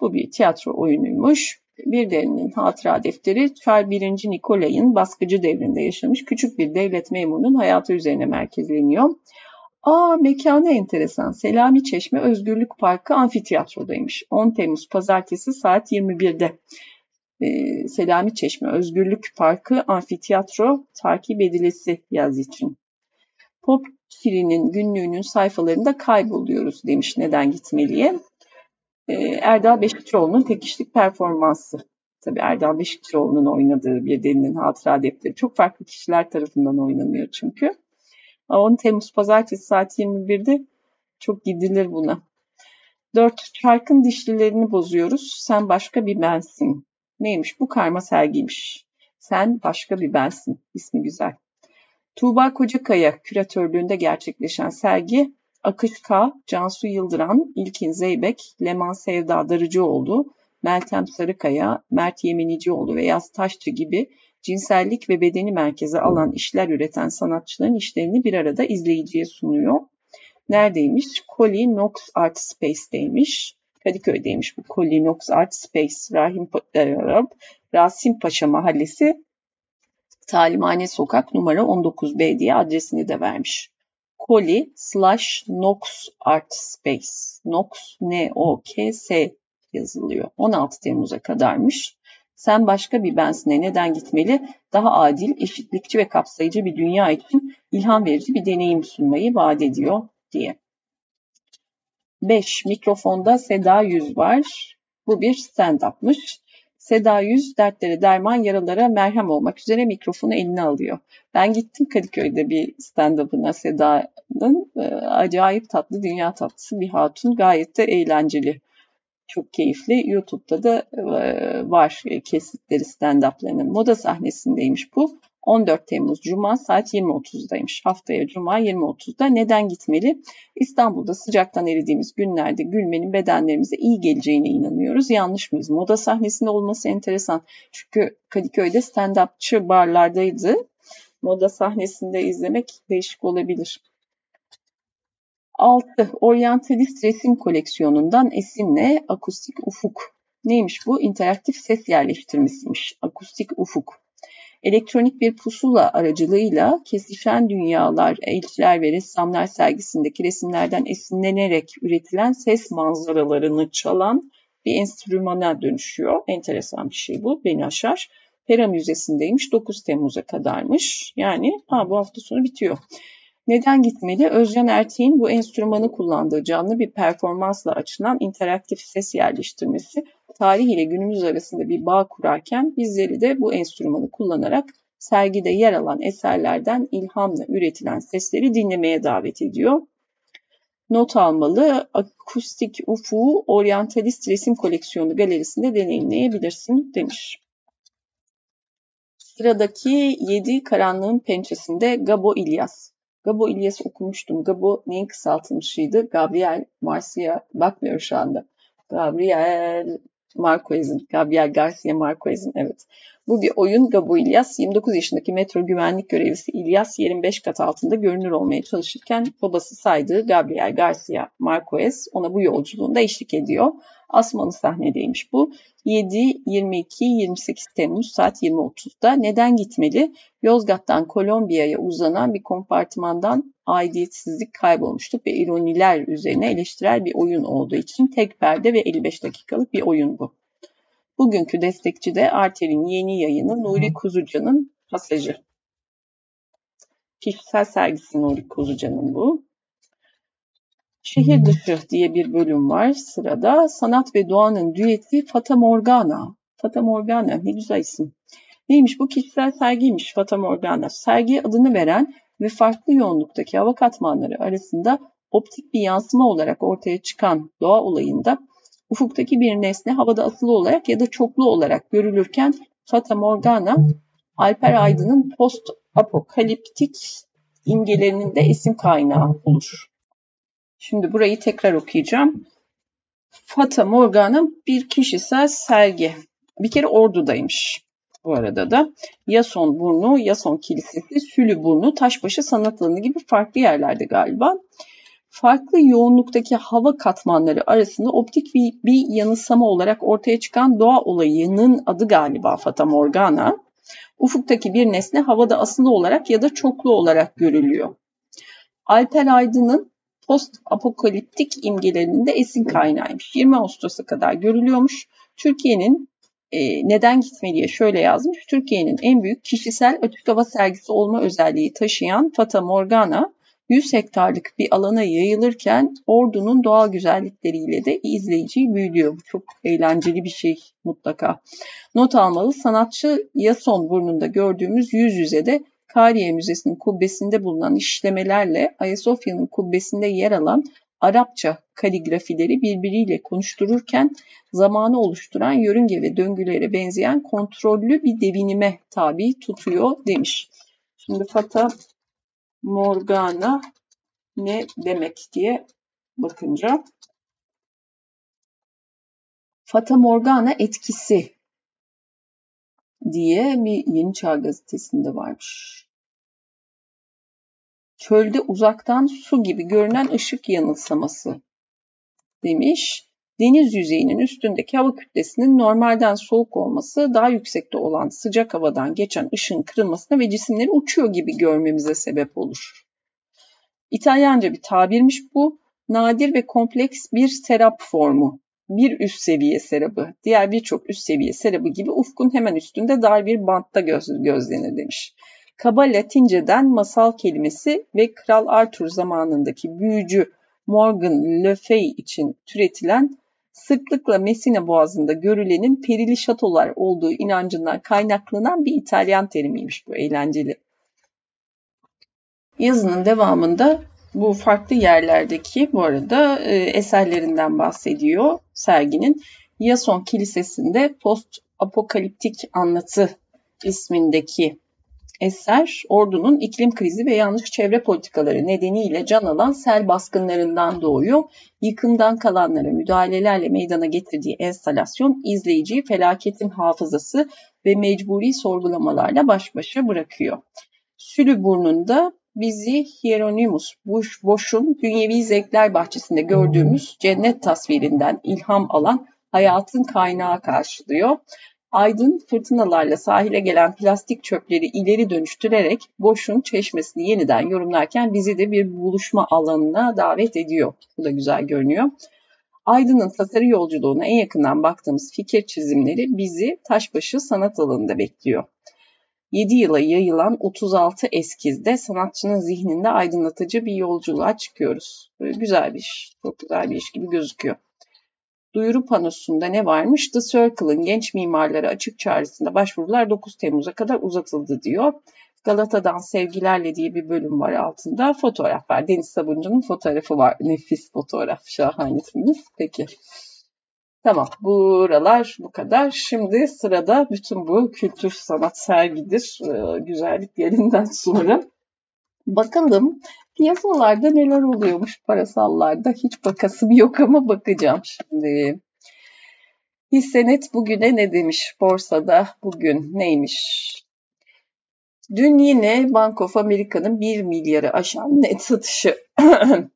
A: Bu bir tiyatro oyunuymuş. Bir Delinin Hatıra Defteri, Charles 1. Nikolay'ın baskıcı devrinde yaşamış küçük bir devlet memurunun hayatı üzerine merkezleniyor. Aa mekanı enteresan. Selami Çeşme Özgürlük Parkı amfiteyatrodaymış. 10 Temmuz Pazartesi saat 21'de. Ee, Selami Çeşme Özgürlük Parkı amfiteyatro takip edilesi yaz için. Pop Kiri'nin günlüğünün sayfalarında kayboluyoruz demiş neden gitmeliye. Ee, Erdal Beşikçioğlu'nun tek kişilik performansı. Tabii Erdal Beşikçioğlu'nun oynadığı bir delinin hatıra defteri. Çok farklı kişiler tarafından oynanıyor çünkü. 10 Temmuz Pazartesi saat 21'de çok gidilir buna. 4. Çarkın dişlilerini bozuyoruz. Sen başka bir bensin. Neymiş bu karma sergiymiş. Sen başka bir bensin. İsmi güzel. Tuğba Kocakaya küratörlüğünde gerçekleşen sergi Akış K, Cansu Yıldıran, İlkin Zeybek, Leman Sevda Darıcıoğlu, Meltem Sarıkaya, Mert Yeminicioğlu ve Yaz Taşçı gibi cinsellik ve bedeni merkeze alan işler üreten sanatçıların işlerini bir arada izleyiciye sunuyor. Neredeymiş? Coli Knox Art Space'deymiş. Kadıköy'deymiş bu Coli Knox Art Space. Rahim, e, Rasim Paşa Mahallesi Talimhane Sokak numara 19B diye adresini de vermiş. Coli slash Knox Art Space. Knox N-O-K-S yazılıyor. 16 Temmuz'a kadarmış. Sen başka bir bensine neden gitmeli? Daha adil, eşitlikçi ve kapsayıcı bir dünya için ilham verici bir deneyim sunmayı vaat ediyor diye. 5. Mikrofonda Seda Yüz var. Bu bir stand-up'mış. Seda Yüz dertlere derman, yaralara merhem olmak üzere mikrofonu eline alıyor. Ben gittim Kadıköy'de bir stand-up'ına Seda'nın. E, acayip tatlı, dünya tatlısı bir hatun. Gayet de eğlenceli çok keyifli. YouTube'da da e, var kesitleri stand-up'larının. Moda sahnesindeymiş bu. 14 Temmuz Cuma saat 20.30'daymış. Haftaya Cuma 20.30'da. Neden gitmeli? İstanbul'da sıcaktan eridiğimiz günlerde gülmenin bedenlerimize iyi geleceğine inanıyoruz. Yanlış mıyız? Moda sahnesinde olması enteresan. Çünkü Kadıköy'de stand-upçı barlardaydı. Moda sahnesinde izlemek değişik olabilir. 6. Oryantalist resim koleksiyonundan esinle akustik ufuk. Neymiş bu? İnteraktif ses yerleştirmesiymiş. Akustik ufuk. Elektronik bir pusula aracılığıyla kesişen dünyalar, elçiler ve ressamlar sergisindeki resimlerden esinlenerek üretilen ses manzaralarını çalan bir enstrümana dönüşüyor. Enteresan bir şey bu. Beni aşar. Pera Müzesi'ndeymiş 9 Temmuz'a kadarmış. Yani ha, bu hafta sonu bitiyor. Neden gitmeli? Özcan Ertek'in bu enstrümanı kullandığı canlı bir performansla açılan interaktif ses yerleştirmesi tarih ile günümüz arasında bir bağ kurarken bizleri de bu enstrümanı kullanarak sergide yer alan eserlerden ilhamla üretilen sesleri dinlemeye davet ediyor. Not almalı, akustik ufuğu oryantalist resim koleksiyonu galerisinde deneyimleyebilirsin demiş. Sıradaki 7 karanlığın pençesinde Gabo İlyas. Gabo İlyas okumuştum. Gabo neyin kısaltılmışıydı? Gabriel Marcia bakmıyor şu anda. Gabriel Marquez'in, Gabriel Garcia Marquez'in evet. Bu bir oyun Gabo İlyas 29 yaşındaki metro güvenlik görevlisi İlyas yerin 5 kat altında görünür olmaya çalışırken babası saydığı Gabriel Garcia Marquez ona bu yolculuğunda eşlik ediyor. Asmalı sahnedeymiş bu. 7, 22, 28 Temmuz saat 20.30'da. Neden gitmeli? Yozgat'tan Kolombiya'ya uzanan bir kompartımandan aidiyetsizlik kaybolmuştuk ve ironiler üzerine eleştirel bir oyun olduğu için tek perde ve 55 dakikalık bir oyun bu. Bugünkü destekçi de Arter'in yeni yayını Nuri Kuzucan'ın pasajı. Kişisel sergisi Nuri Kuzucan'ın bu. Şehir dışı diye bir bölüm var sırada. Sanat ve doğanın düeti Fata Morgana. Fata Morgana ne güzel isim. Neymiş bu? Kişisel sergiymiş Fata Morgana. Sergi adını veren ve farklı yoğunluktaki hava katmanları arasında optik bir yansıma olarak ortaya çıkan doğa olayında ufuktaki bir nesne havada asılı olarak ya da çoklu olarak görülürken Fata Morgana, Alper Aydın'ın post apokaliptik imgelerinin de isim kaynağı olur. Şimdi burayı tekrar okuyacağım. Fata Morgana bir kişisel sergi. Bir kere Ordu'daymış bu arada da. Yason Burnu, Yason Kilisesi, Sülü Burnu, Taşbaşı Sanat Alanı gibi farklı yerlerde galiba farklı yoğunluktaki hava katmanları arasında optik bir, bir yanılsama olarak ortaya çıkan doğa olayının adı galiba Fata Morgana. Ufuktaki bir nesne havada asılı olarak ya da çoklu olarak görülüyor. Alper Aydın'ın post apokaliptik imgelerinin de esin kaynağıymış. 20 Ağustos'a kadar görülüyormuş. Türkiye'nin e, neden gitmeliye şöyle yazmış. Türkiye'nin en büyük kişisel açık hava sergisi olma özelliği taşıyan Fata Morgana 100 hektarlık bir alana yayılırken ordunun doğal güzellikleriyle de izleyiciyi büyülüyor. Bu çok eğlenceli bir şey mutlaka. Not almalı sanatçı Yason burnunda gördüğümüz yüz yüze de Kariye Müzesi'nin kubbesinde bulunan işlemelerle Ayasofya'nın kubbesinde yer alan Arapça kaligrafileri birbiriyle konuştururken zamanı oluşturan yörünge ve döngülere benzeyen kontrollü bir devinime tabi tutuyor demiş. Şimdi Fata Morgana ne demek diye bakınca Fata Morgana etkisi diye bir Yeni Çağ gazetesinde varmış. Çölde uzaktan su gibi görünen ışık yanılsaması demiş. Deniz yüzeyinin üstündeki hava kütlesinin normalden soğuk olması daha yüksekte olan sıcak havadan geçen ışığın kırılmasına ve cisimleri uçuyor gibi görmemize sebep olur. İtalyanca bir tabirmiş bu. Nadir ve kompleks bir serap formu. Bir üst seviye serabı, diğer birçok üst seviye serabı gibi ufkun hemen üstünde dar bir bantta göz, gözlenir demiş. Kaba Latinceden masal kelimesi ve Kral Arthur zamanındaki büyücü Morgan Le Fay için türetilen sıklıkla Messina boğazında görülenin perili şatolar olduğu inancından kaynaklanan bir İtalyan terimiymiş bu eğlenceli. Yazının devamında bu farklı yerlerdeki bu arada e, eserlerinden bahsediyor serginin. Yason Kilisesi'nde post apokaliptik anlatı ismindeki eser ordunun iklim krizi ve yanlış çevre politikaları nedeniyle can alan sel baskınlarından doğuyor. Yıkımdan kalanlara müdahalelerle meydana getirdiği enstalasyon izleyiciyi felaketin hafızası ve mecburi sorgulamalarla baş başa bırakıyor. Sülü burnunda bizi Hieronymus Bosch'un Dünyevi Zevkler Bahçesi'nde gördüğümüz cennet tasvirinden ilham alan hayatın kaynağı karşılıyor. Aydın fırtınalarla sahile gelen plastik çöpleri ileri dönüştürerek Boş'un çeşmesini yeniden yorumlarken bizi de bir buluşma alanına davet ediyor. Bu da güzel görünüyor. Aydın'ın tasarı yolculuğuna en yakından baktığımız fikir çizimleri bizi Taşbaşı sanat alanında bekliyor. 7 yıla yayılan 36 eskizde sanatçının zihninde aydınlatıcı bir yolculuğa çıkıyoruz. Böyle güzel bir iş, çok güzel bir iş gibi gözüküyor. Duyuru panosunda ne varmış? The Circle'ın genç mimarlara açık çağrısında başvurular 9 Temmuz'a kadar uzatıldı diyor. Galata'dan sevgilerle diye bir bölüm var altında. Fotoğraf var. Deniz Sabuncu'nun fotoğrafı var. Nefis fotoğraf. Şahanesiniz. Peki. Tamam buralar bu kadar. Şimdi sırada bütün bu kültür sanat sergidir. Ee, güzellik yerinden [LAUGHS] sonra. Bakalım piyasalarda neler oluyormuş parasallarda. Hiç bakasım yok ama bakacağım şimdi. Hissenet bugüne ne demiş borsada bugün neymiş? Dün yine Bank of America'nın 1 milyarı aşan net satışı. [CLEARS THROAT]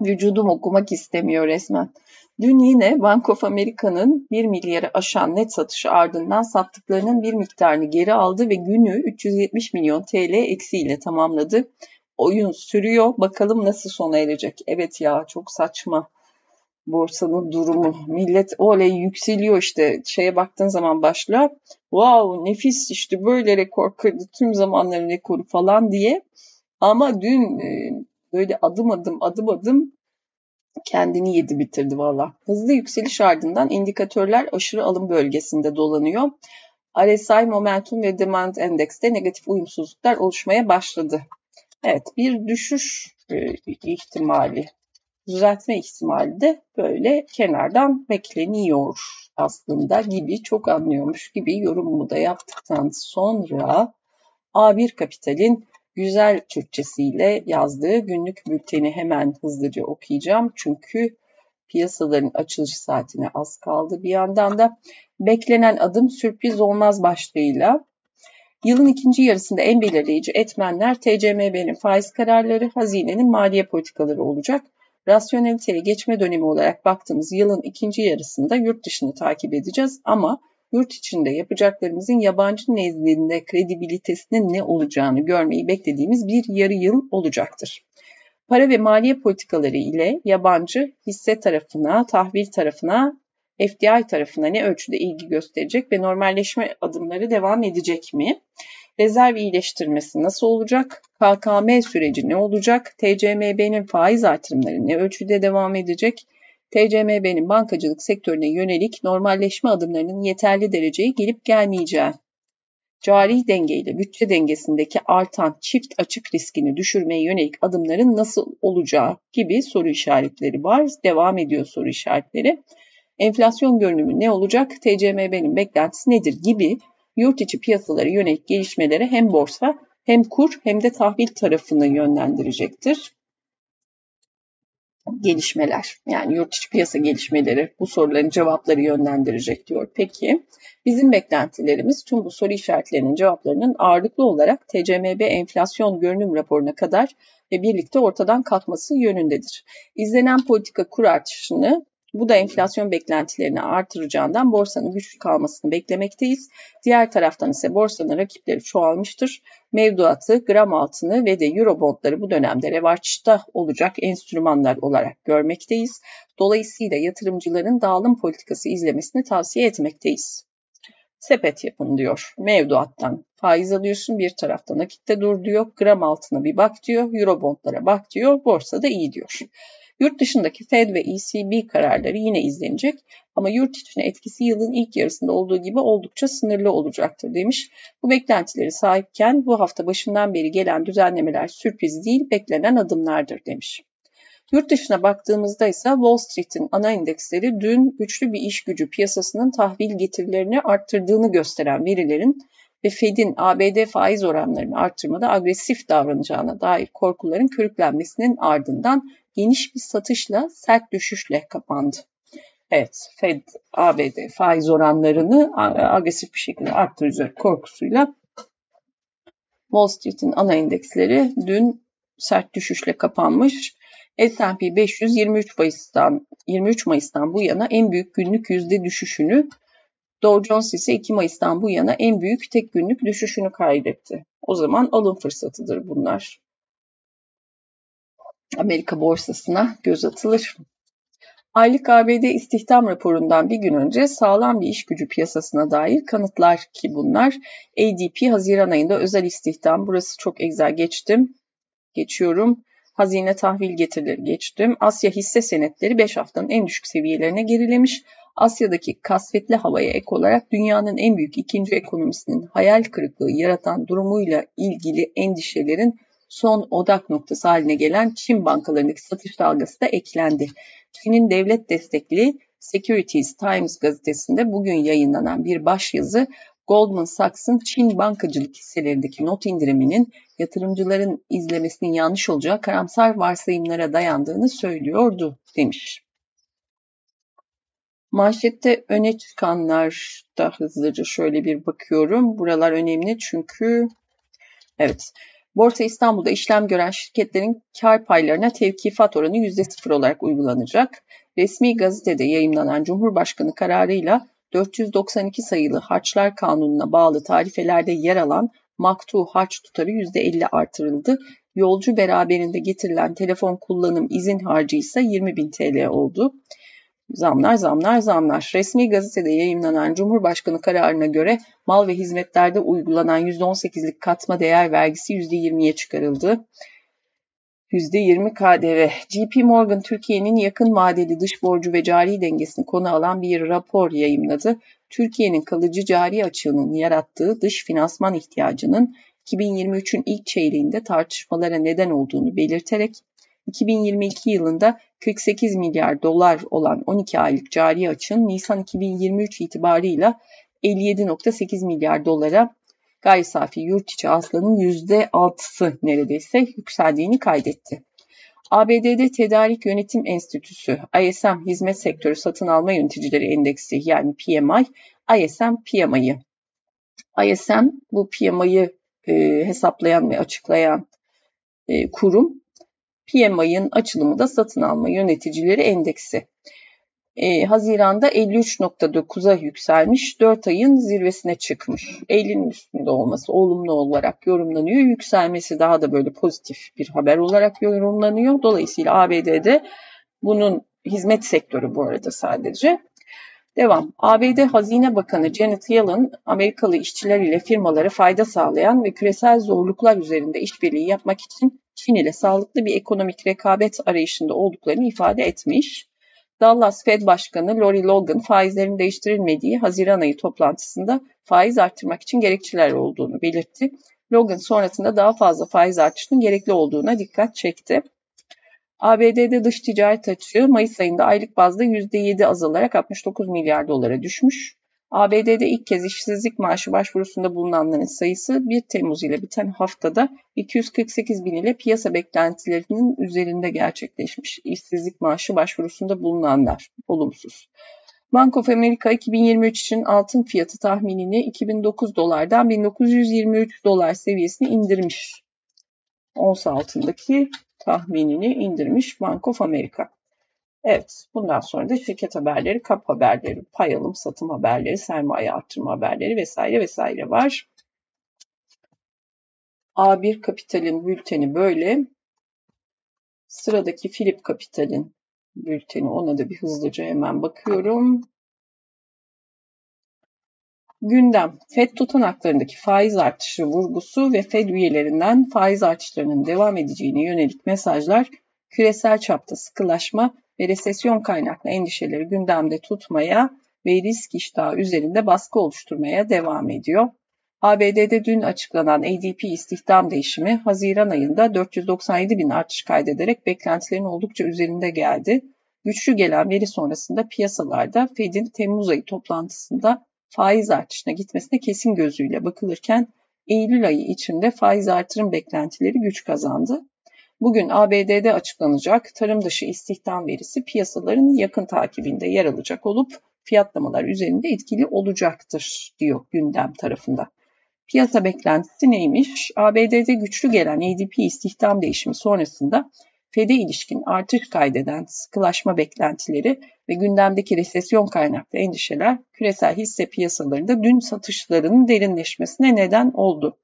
A: Vücudum okumak istemiyor resmen. Dün yine Bank of America'nın 1 milyarı aşan net satışı ardından sattıklarının bir miktarını geri aldı ve günü 370 milyon TL eksiyle tamamladı. Oyun sürüyor. Bakalım nasıl sona erecek. Evet ya çok saçma borsanın durumu. Millet oley yükseliyor işte. Şeye baktığın zaman başla. Wow nefis işte böyle rekor kırdı tüm zamanların rekoru falan diye. Ama dün e, böyle adım adım adım adım kendini yedi bitirdi valla. Hızlı yükseliş ardından indikatörler aşırı alım bölgesinde dolanıyor. RSI Momentum ve Demand Endex'te negatif uyumsuzluklar oluşmaya başladı. Evet bir düşüş e, ihtimali, düzeltme ihtimali de böyle kenardan bekleniyor aslında gibi çok anlıyormuş gibi yorumumu da yaptıktan sonra A1 Kapital'in güzel Türkçesiyle yazdığı günlük bülteni hemen hızlıca okuyacağım. Çünkü piyasaların açılış saatine az kaldı. Bir yandan da beklenen adım sürpriz olmaz başlığıyla Yılın ikinci yarısında en belirleyici etmenler TCMB'nin faiz kararları, hazinenin maliye politikaları olacak. Rasyoneliteye geçme dönemi olarak baktığımız yılın ikinci yarısında yurt dışını takip edeceğiz ama yurt içinde yapacaklarımızın yabancı nezdinde kredibilitesinin ne olacağını görmeyi beklediğimiz bir yarı yıl olacaktır. Para ve maliye politikaları ile yabancı hisse tarafına, tahvil tarafına, FDI tarafına ne ölçüde ilgi gösterecek ve normalleşme adımları devam edecek mi? Rezerv iyileştirmesi nasıl olacak? KKM süreci ne olacak? TCMB'nin faiz artırımları ne ölçüde devam edecek? TCMB'nin bankacılık sektörüne yönelik normalleşme adımlarının yeterli dereceye gelip gelmeyeceği, cari denge ile bütçe dengesindeki artan çift açık riskini düşürmeye yönelik adımların nasıl olacağı gibi soru işaretleri var. Devam ediyor soru işaretleri. Enflasyon görünümü ne olacak? TCMB'nin beklentisi nedir gibi yurt içi piyasalara yönelik gelişmelere hem borsa hem kur hem de tahvil tarafını yönlendirecektir gelişmeler yani yurt içi piyasa gelişmeleri bu soruların cevapları yönlendirecek diyor. Peki bizim beklentilerimiz tüm bu soru işaretlerinin cevaplarının ağırlıklı olarak TCMB enflasyon görünüm raporuna kadar ve birlikte ortadan kalkması yönündedir. İzlenen politika kur artışını bu da enflasyon beklentilerini artıracağından borsanın güçlü kalmasını beklemekteyiz. Diğer taraftan ise borsanın rakipleri çoğalmıştır. Mevduatı, gram altını ve de eurobondları bu dönemde revaçta olacak enstrümanlar olarak görmekteyiz. Dolayısıyla yatırımcıların dağılım politikası izlemesini tavsiye etmekteyiz. Sepet yapın diyor. Mevduattan faiz alıyorsun bir tarafta nakitte dur diyor. Gram altına bir bak diyor. Eurobondlara bak diyor. Borsada iyi diyor. Yurt dışındaki Fed ve ECB kararları yine izlenecek ama yurt içine etkisi yılın ilk yarısında olduğu gibi oldukça sınırlı olacaktır demiş. Bu beklentileri sahipken bu hafta başından beri gelen düzenlemeler sürpriz değil beklenen adımlardır demiş. Yurt dışına baktığımızda ise Wall Street'in ana endeksleri dün güçlü bir iş gücü piyasasının tahvil getirilerini arttırdığını gösteren verilerin ve Fed'in ABD faiz oranlarını arttırmada agresif davranacağına dair korkuların körüklenmesinin ardından geniş bir satışla sert düşüşle kapandı. Evet, Fed ABD faiz oranlarını agresif bir şekilde arttıracak korkusuyla Wall Street'in ana endeksleri dün sert düşüşle kapanmış. S&P 500 23 Mayıs'tan 23 Mayıs'tan bu yana en büyük günlük yüzde düşüşünü Dow Jones ise 2 Mayıs'tan bu yana en büyük tek günlük düşüşünü kaydetti. O zaman alım fırsatıdır bunlar. Amerika borsasına göz atılır. Aylık ABD istihdam raporundan bir gün önce sağlam bir iş gücü piyasasına dair kanıtlar ki bunlar. ADP Haziran ayında özel istihdam, burası çok egzer geçtim, geçiyorum. Hazine tahvil getirileri geçtim. Asya hisse senetleri 5 haftanın en düşük seviyelerine gerilemiş. Asya'daki kasvetli havaya ek olarak dünyanın en büyük ikinci ekonomisinin hayal kırıklığı yaratan durumuyla ilgili endişelerin son odak noktası haline gelen Çin bankalarındaki satış dalgası da eklendi. Çin'in devlet destekli Securities Times gazetesinde bugün yayınlanan bir başyazı Goldman Sachs'ın Çin bankacılık hisselerindeki not indiriminin yatırımcıların izlemesinin yanlış olacağı karamsar varsayımlara dayandığını söylüyordu demiş. Manşette öne çıkanlar da hızlıca şöyle bir bakıyorum. Buralar önemli çünkü evet Borsa İstanbul'da işlem gören şirketlerin kar paylarına tevkifat oranı %0 olarak uygulanacak. Resmi gazetede yayımlanan Cumhurbaşkanı kararıyla 492 sayılı Harçlar Kanunu'na bağlı tarifelerde yer alan maktu harç tutarı %50 artırıldı. Yolcu beraberinde getirilen telefon kullanım izin harcı ise 20 bin TL oldu. Zamlar, zamlar, zamlar. Resmi gazetede yayınlanan Cumhurbaşkanı kararına göre mal ve hizmetlerde uygulanan %18'lik katma değer vergisi %20'ye çıkarıldı. %20 KDV. JP Morgan Türkiye'nin yakın vadeli dış borcu ve cari dengesini konu alan bir rapor yayımladı. Türkiye'nin kalıcı cari açığının yarattığı dış finansman ihtiyacının 2023'ün ilk çeyreğinde tartışmalara neden olduğunu belirterek 2022 yılında 48 milyar dolar olan 12 aylık cari açığın Nisan 2023 itibarıyla 57.8 milyar dolara gayri safi yurt içi hasılanın %6'sı neredeyse yükseldiğini kaydetti. ABD'de Tedarik Yönetim Enstitüsü ISM Hizmet Sektörü Satın Alma Yöneticileri Endeksi yani PMI, ISM PMI'yi. ISM bu PMI'yi e, hesaplayan ve açıklayan e, kurum. PMI'ın açılımı da satın alma yöneticileri endeksi e, Haziran'da 53.9'a yükselmiş, 4 ayın zirvesine çıkmış. 50'nin üstünde olması olumlu olarak yorumlanıyor. Yükselmesi daha da böyle pozitif bir haber olarak yorumlanıyor. Dolayısıyla ABD'de bunun hizmet sektörü bu arada sadece. Devam. ABD Hazine Bakanı Janet Yellen, Amerikalı işçiler ile firmalara fayda sağlayan ve küresel zorluklar üzerinde işbirliği yapmak için Çin ile sağlıklı bir ekonomik rekabet arayışında olduklarını ifade etmiş. Dallas Fed Başkanı Lori Logan faizlerin değiştirilmediği Haziran ayı toplantısında faiz arttırmak için gerekçeler olduğunu belirtti. Logan sonrasında daha fazla faiz artışının gerekli olduğuna dikkat çekti. ABD'de dış ticaret açığı Mayıs ayında aylık bazda %7 azalarak 69 milyar dolara düşmüş. ABD'de ilk kez işsizlik maaşı başvurusunda bulunanların sayısı 1 Temmuz ile biten haftada 248 bin ile piyasa beklentilerinin üzerinde gerçekleşmiş. İşsizlik maaşı başvurusunda bulunanlar olumsuz. Bank of America 2023 için altın fiyatı tahminini 2009 dolardan 1923 dolar seviyesine indirmiş. Ons altındaki tahminini indirmiş Bank of America. Evet, bundan sonra da şirket haberleri, kap haberleri, pay alım, satım haberleri, sermaye artırma haberleri vesaire vesaire var. A1 Kapital'in bülteni böyle. Sıradaki Philip Kapital'in bülteni ona da bir hızlıca hemen bakıyorum. Gündem, FED tutanaklarındaki faiz artışı vurgusu ve FED üyelerinden faiz artışlarının devam edeceğine yönelik mesajlar küresel çapta sıkılaşma ve resesyon kaynaklı endişeleri gündemde tutmaya ve risk iştahı üzerinde baskı oluşturmaya devam ediyor. ABD'de dün açıklanan ADP istihdam değişimi Haziran ayında 497 bin artış kaydederek beklentilerin oldukça üzerinde geldi. Güçlü gelen veri sonrasında piyasalarda Fed'in Temmuz ayı toplantısında faiz artışına gitmesine kesin gözüyle bakılırken Eylül ayı içinde faiz artırım beklentileri güç kazandı. Bugün ABD'de açıklanacak tarım dışı istihdam verisi piyasaların yakın takibinde yer alacak olup fiyatlamalar üzerinde etkili olacaktır diyor gündem tarafında. Piyasa beklentisi neymiş? ABD'de güçlü gelen ADP istihdam değişimi sonrasında FED'e ilişkin artış kaydeden sıkılaşma beklentileri ve gündemdeki resesyon kaynaklı endişeler küresel hisse piyasalarında dün satışlarının derinleşmesine neden oldu.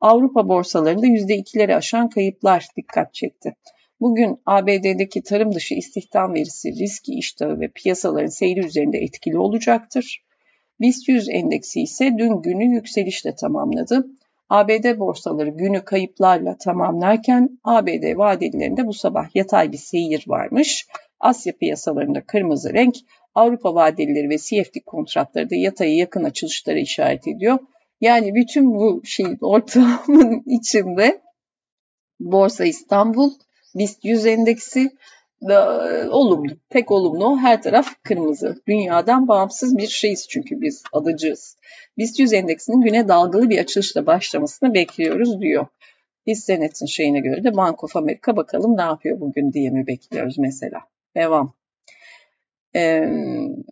A: Avrupa borsalarında %2'leri aşan kayıplar dikkat çekti. Bugün ABD'deki tarım dışı istihdam verisi riski iştahı ve piyasaların seyri üzerinde etkili olacaktır. BIST 100 endeksi ise dün günü yükselişle tamamladı. ABD borsaları günü kayıplarla tamamlarken ABD vadelilerinde bu sabah yatay bir seyir varmış. Asya piyasalarında kırmızı renk, Avrupa vadelileri ve CFD kontratları da yatayı yakın açılışlara işaret ediyor. Yani bütün bu şeyin ortamın [LAUGHS] içinde Borsa İstanbul, BIST 100 endeksi da e, olumlu, pek olumlu. Her taraf kırmızı. Dünyadan bağımsız bir şeyiz çünkü biz adacığız. BIST 100 endeksinin güne dalgalı bir açılışla başlamasını bekliyoruz diyor. Biz senetin şeyine göre de Bank of America bakalım ne yapıyor bugün diye mi bekliyoruz mesela. Devam. Ee,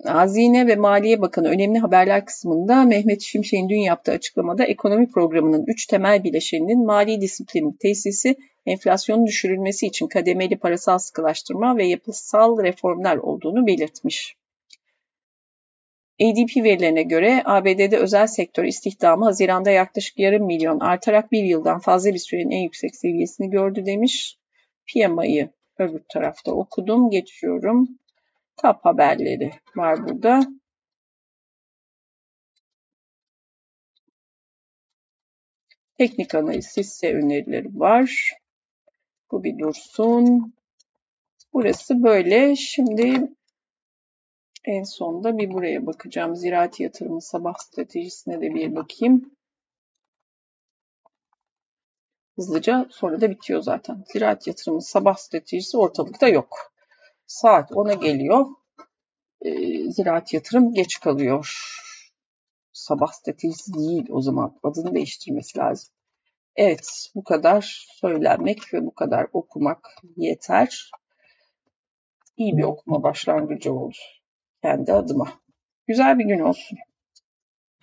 A: Hazine ve Maliye Bakanı önemli haberler kısmında Mehmet Şimşek'in dün yaptığı açıklamada ekonomi programının üç temel bileşeninin mali disiplinin tesisi, enflasyonun düşürülmesi için kademeli parasal sıkılaştırma ve yapısal reformlar olduğunu belirtmiş. ADP verilerine göre ABD'de özel sektör istihdamı Haziran'da yaklaşık yarım milyon artarak bir yıldan fazla bir sürenin en yüksek seviyesini gördü demiş. PMI'yi öbür tarafta okudum. Geçiyorum. Tap haberleri var burada. Teknik analiz hisse önerileri var. Bu bir dursun. Burası böyle. Şimdi en sonda bir buraya bakacağım. Ziraat yatırımı sabah stratejisine de bir bakayım. Hızlıca sonra da bitiyor zaten. Ziraat yatırımı sabah stratejisi ortalıkta yok. Saat 10'a geliyor. E, ziraat yatırım geç kalıyor. Sabah stratejisi değil o zaman. Adını değiştirmesi lazım. Evet bu kadar söylenmek ve bu kadar okumak yeter. İyi bir okuma başlangıcı oldu kendi adıma. Güzel bir gün olsun.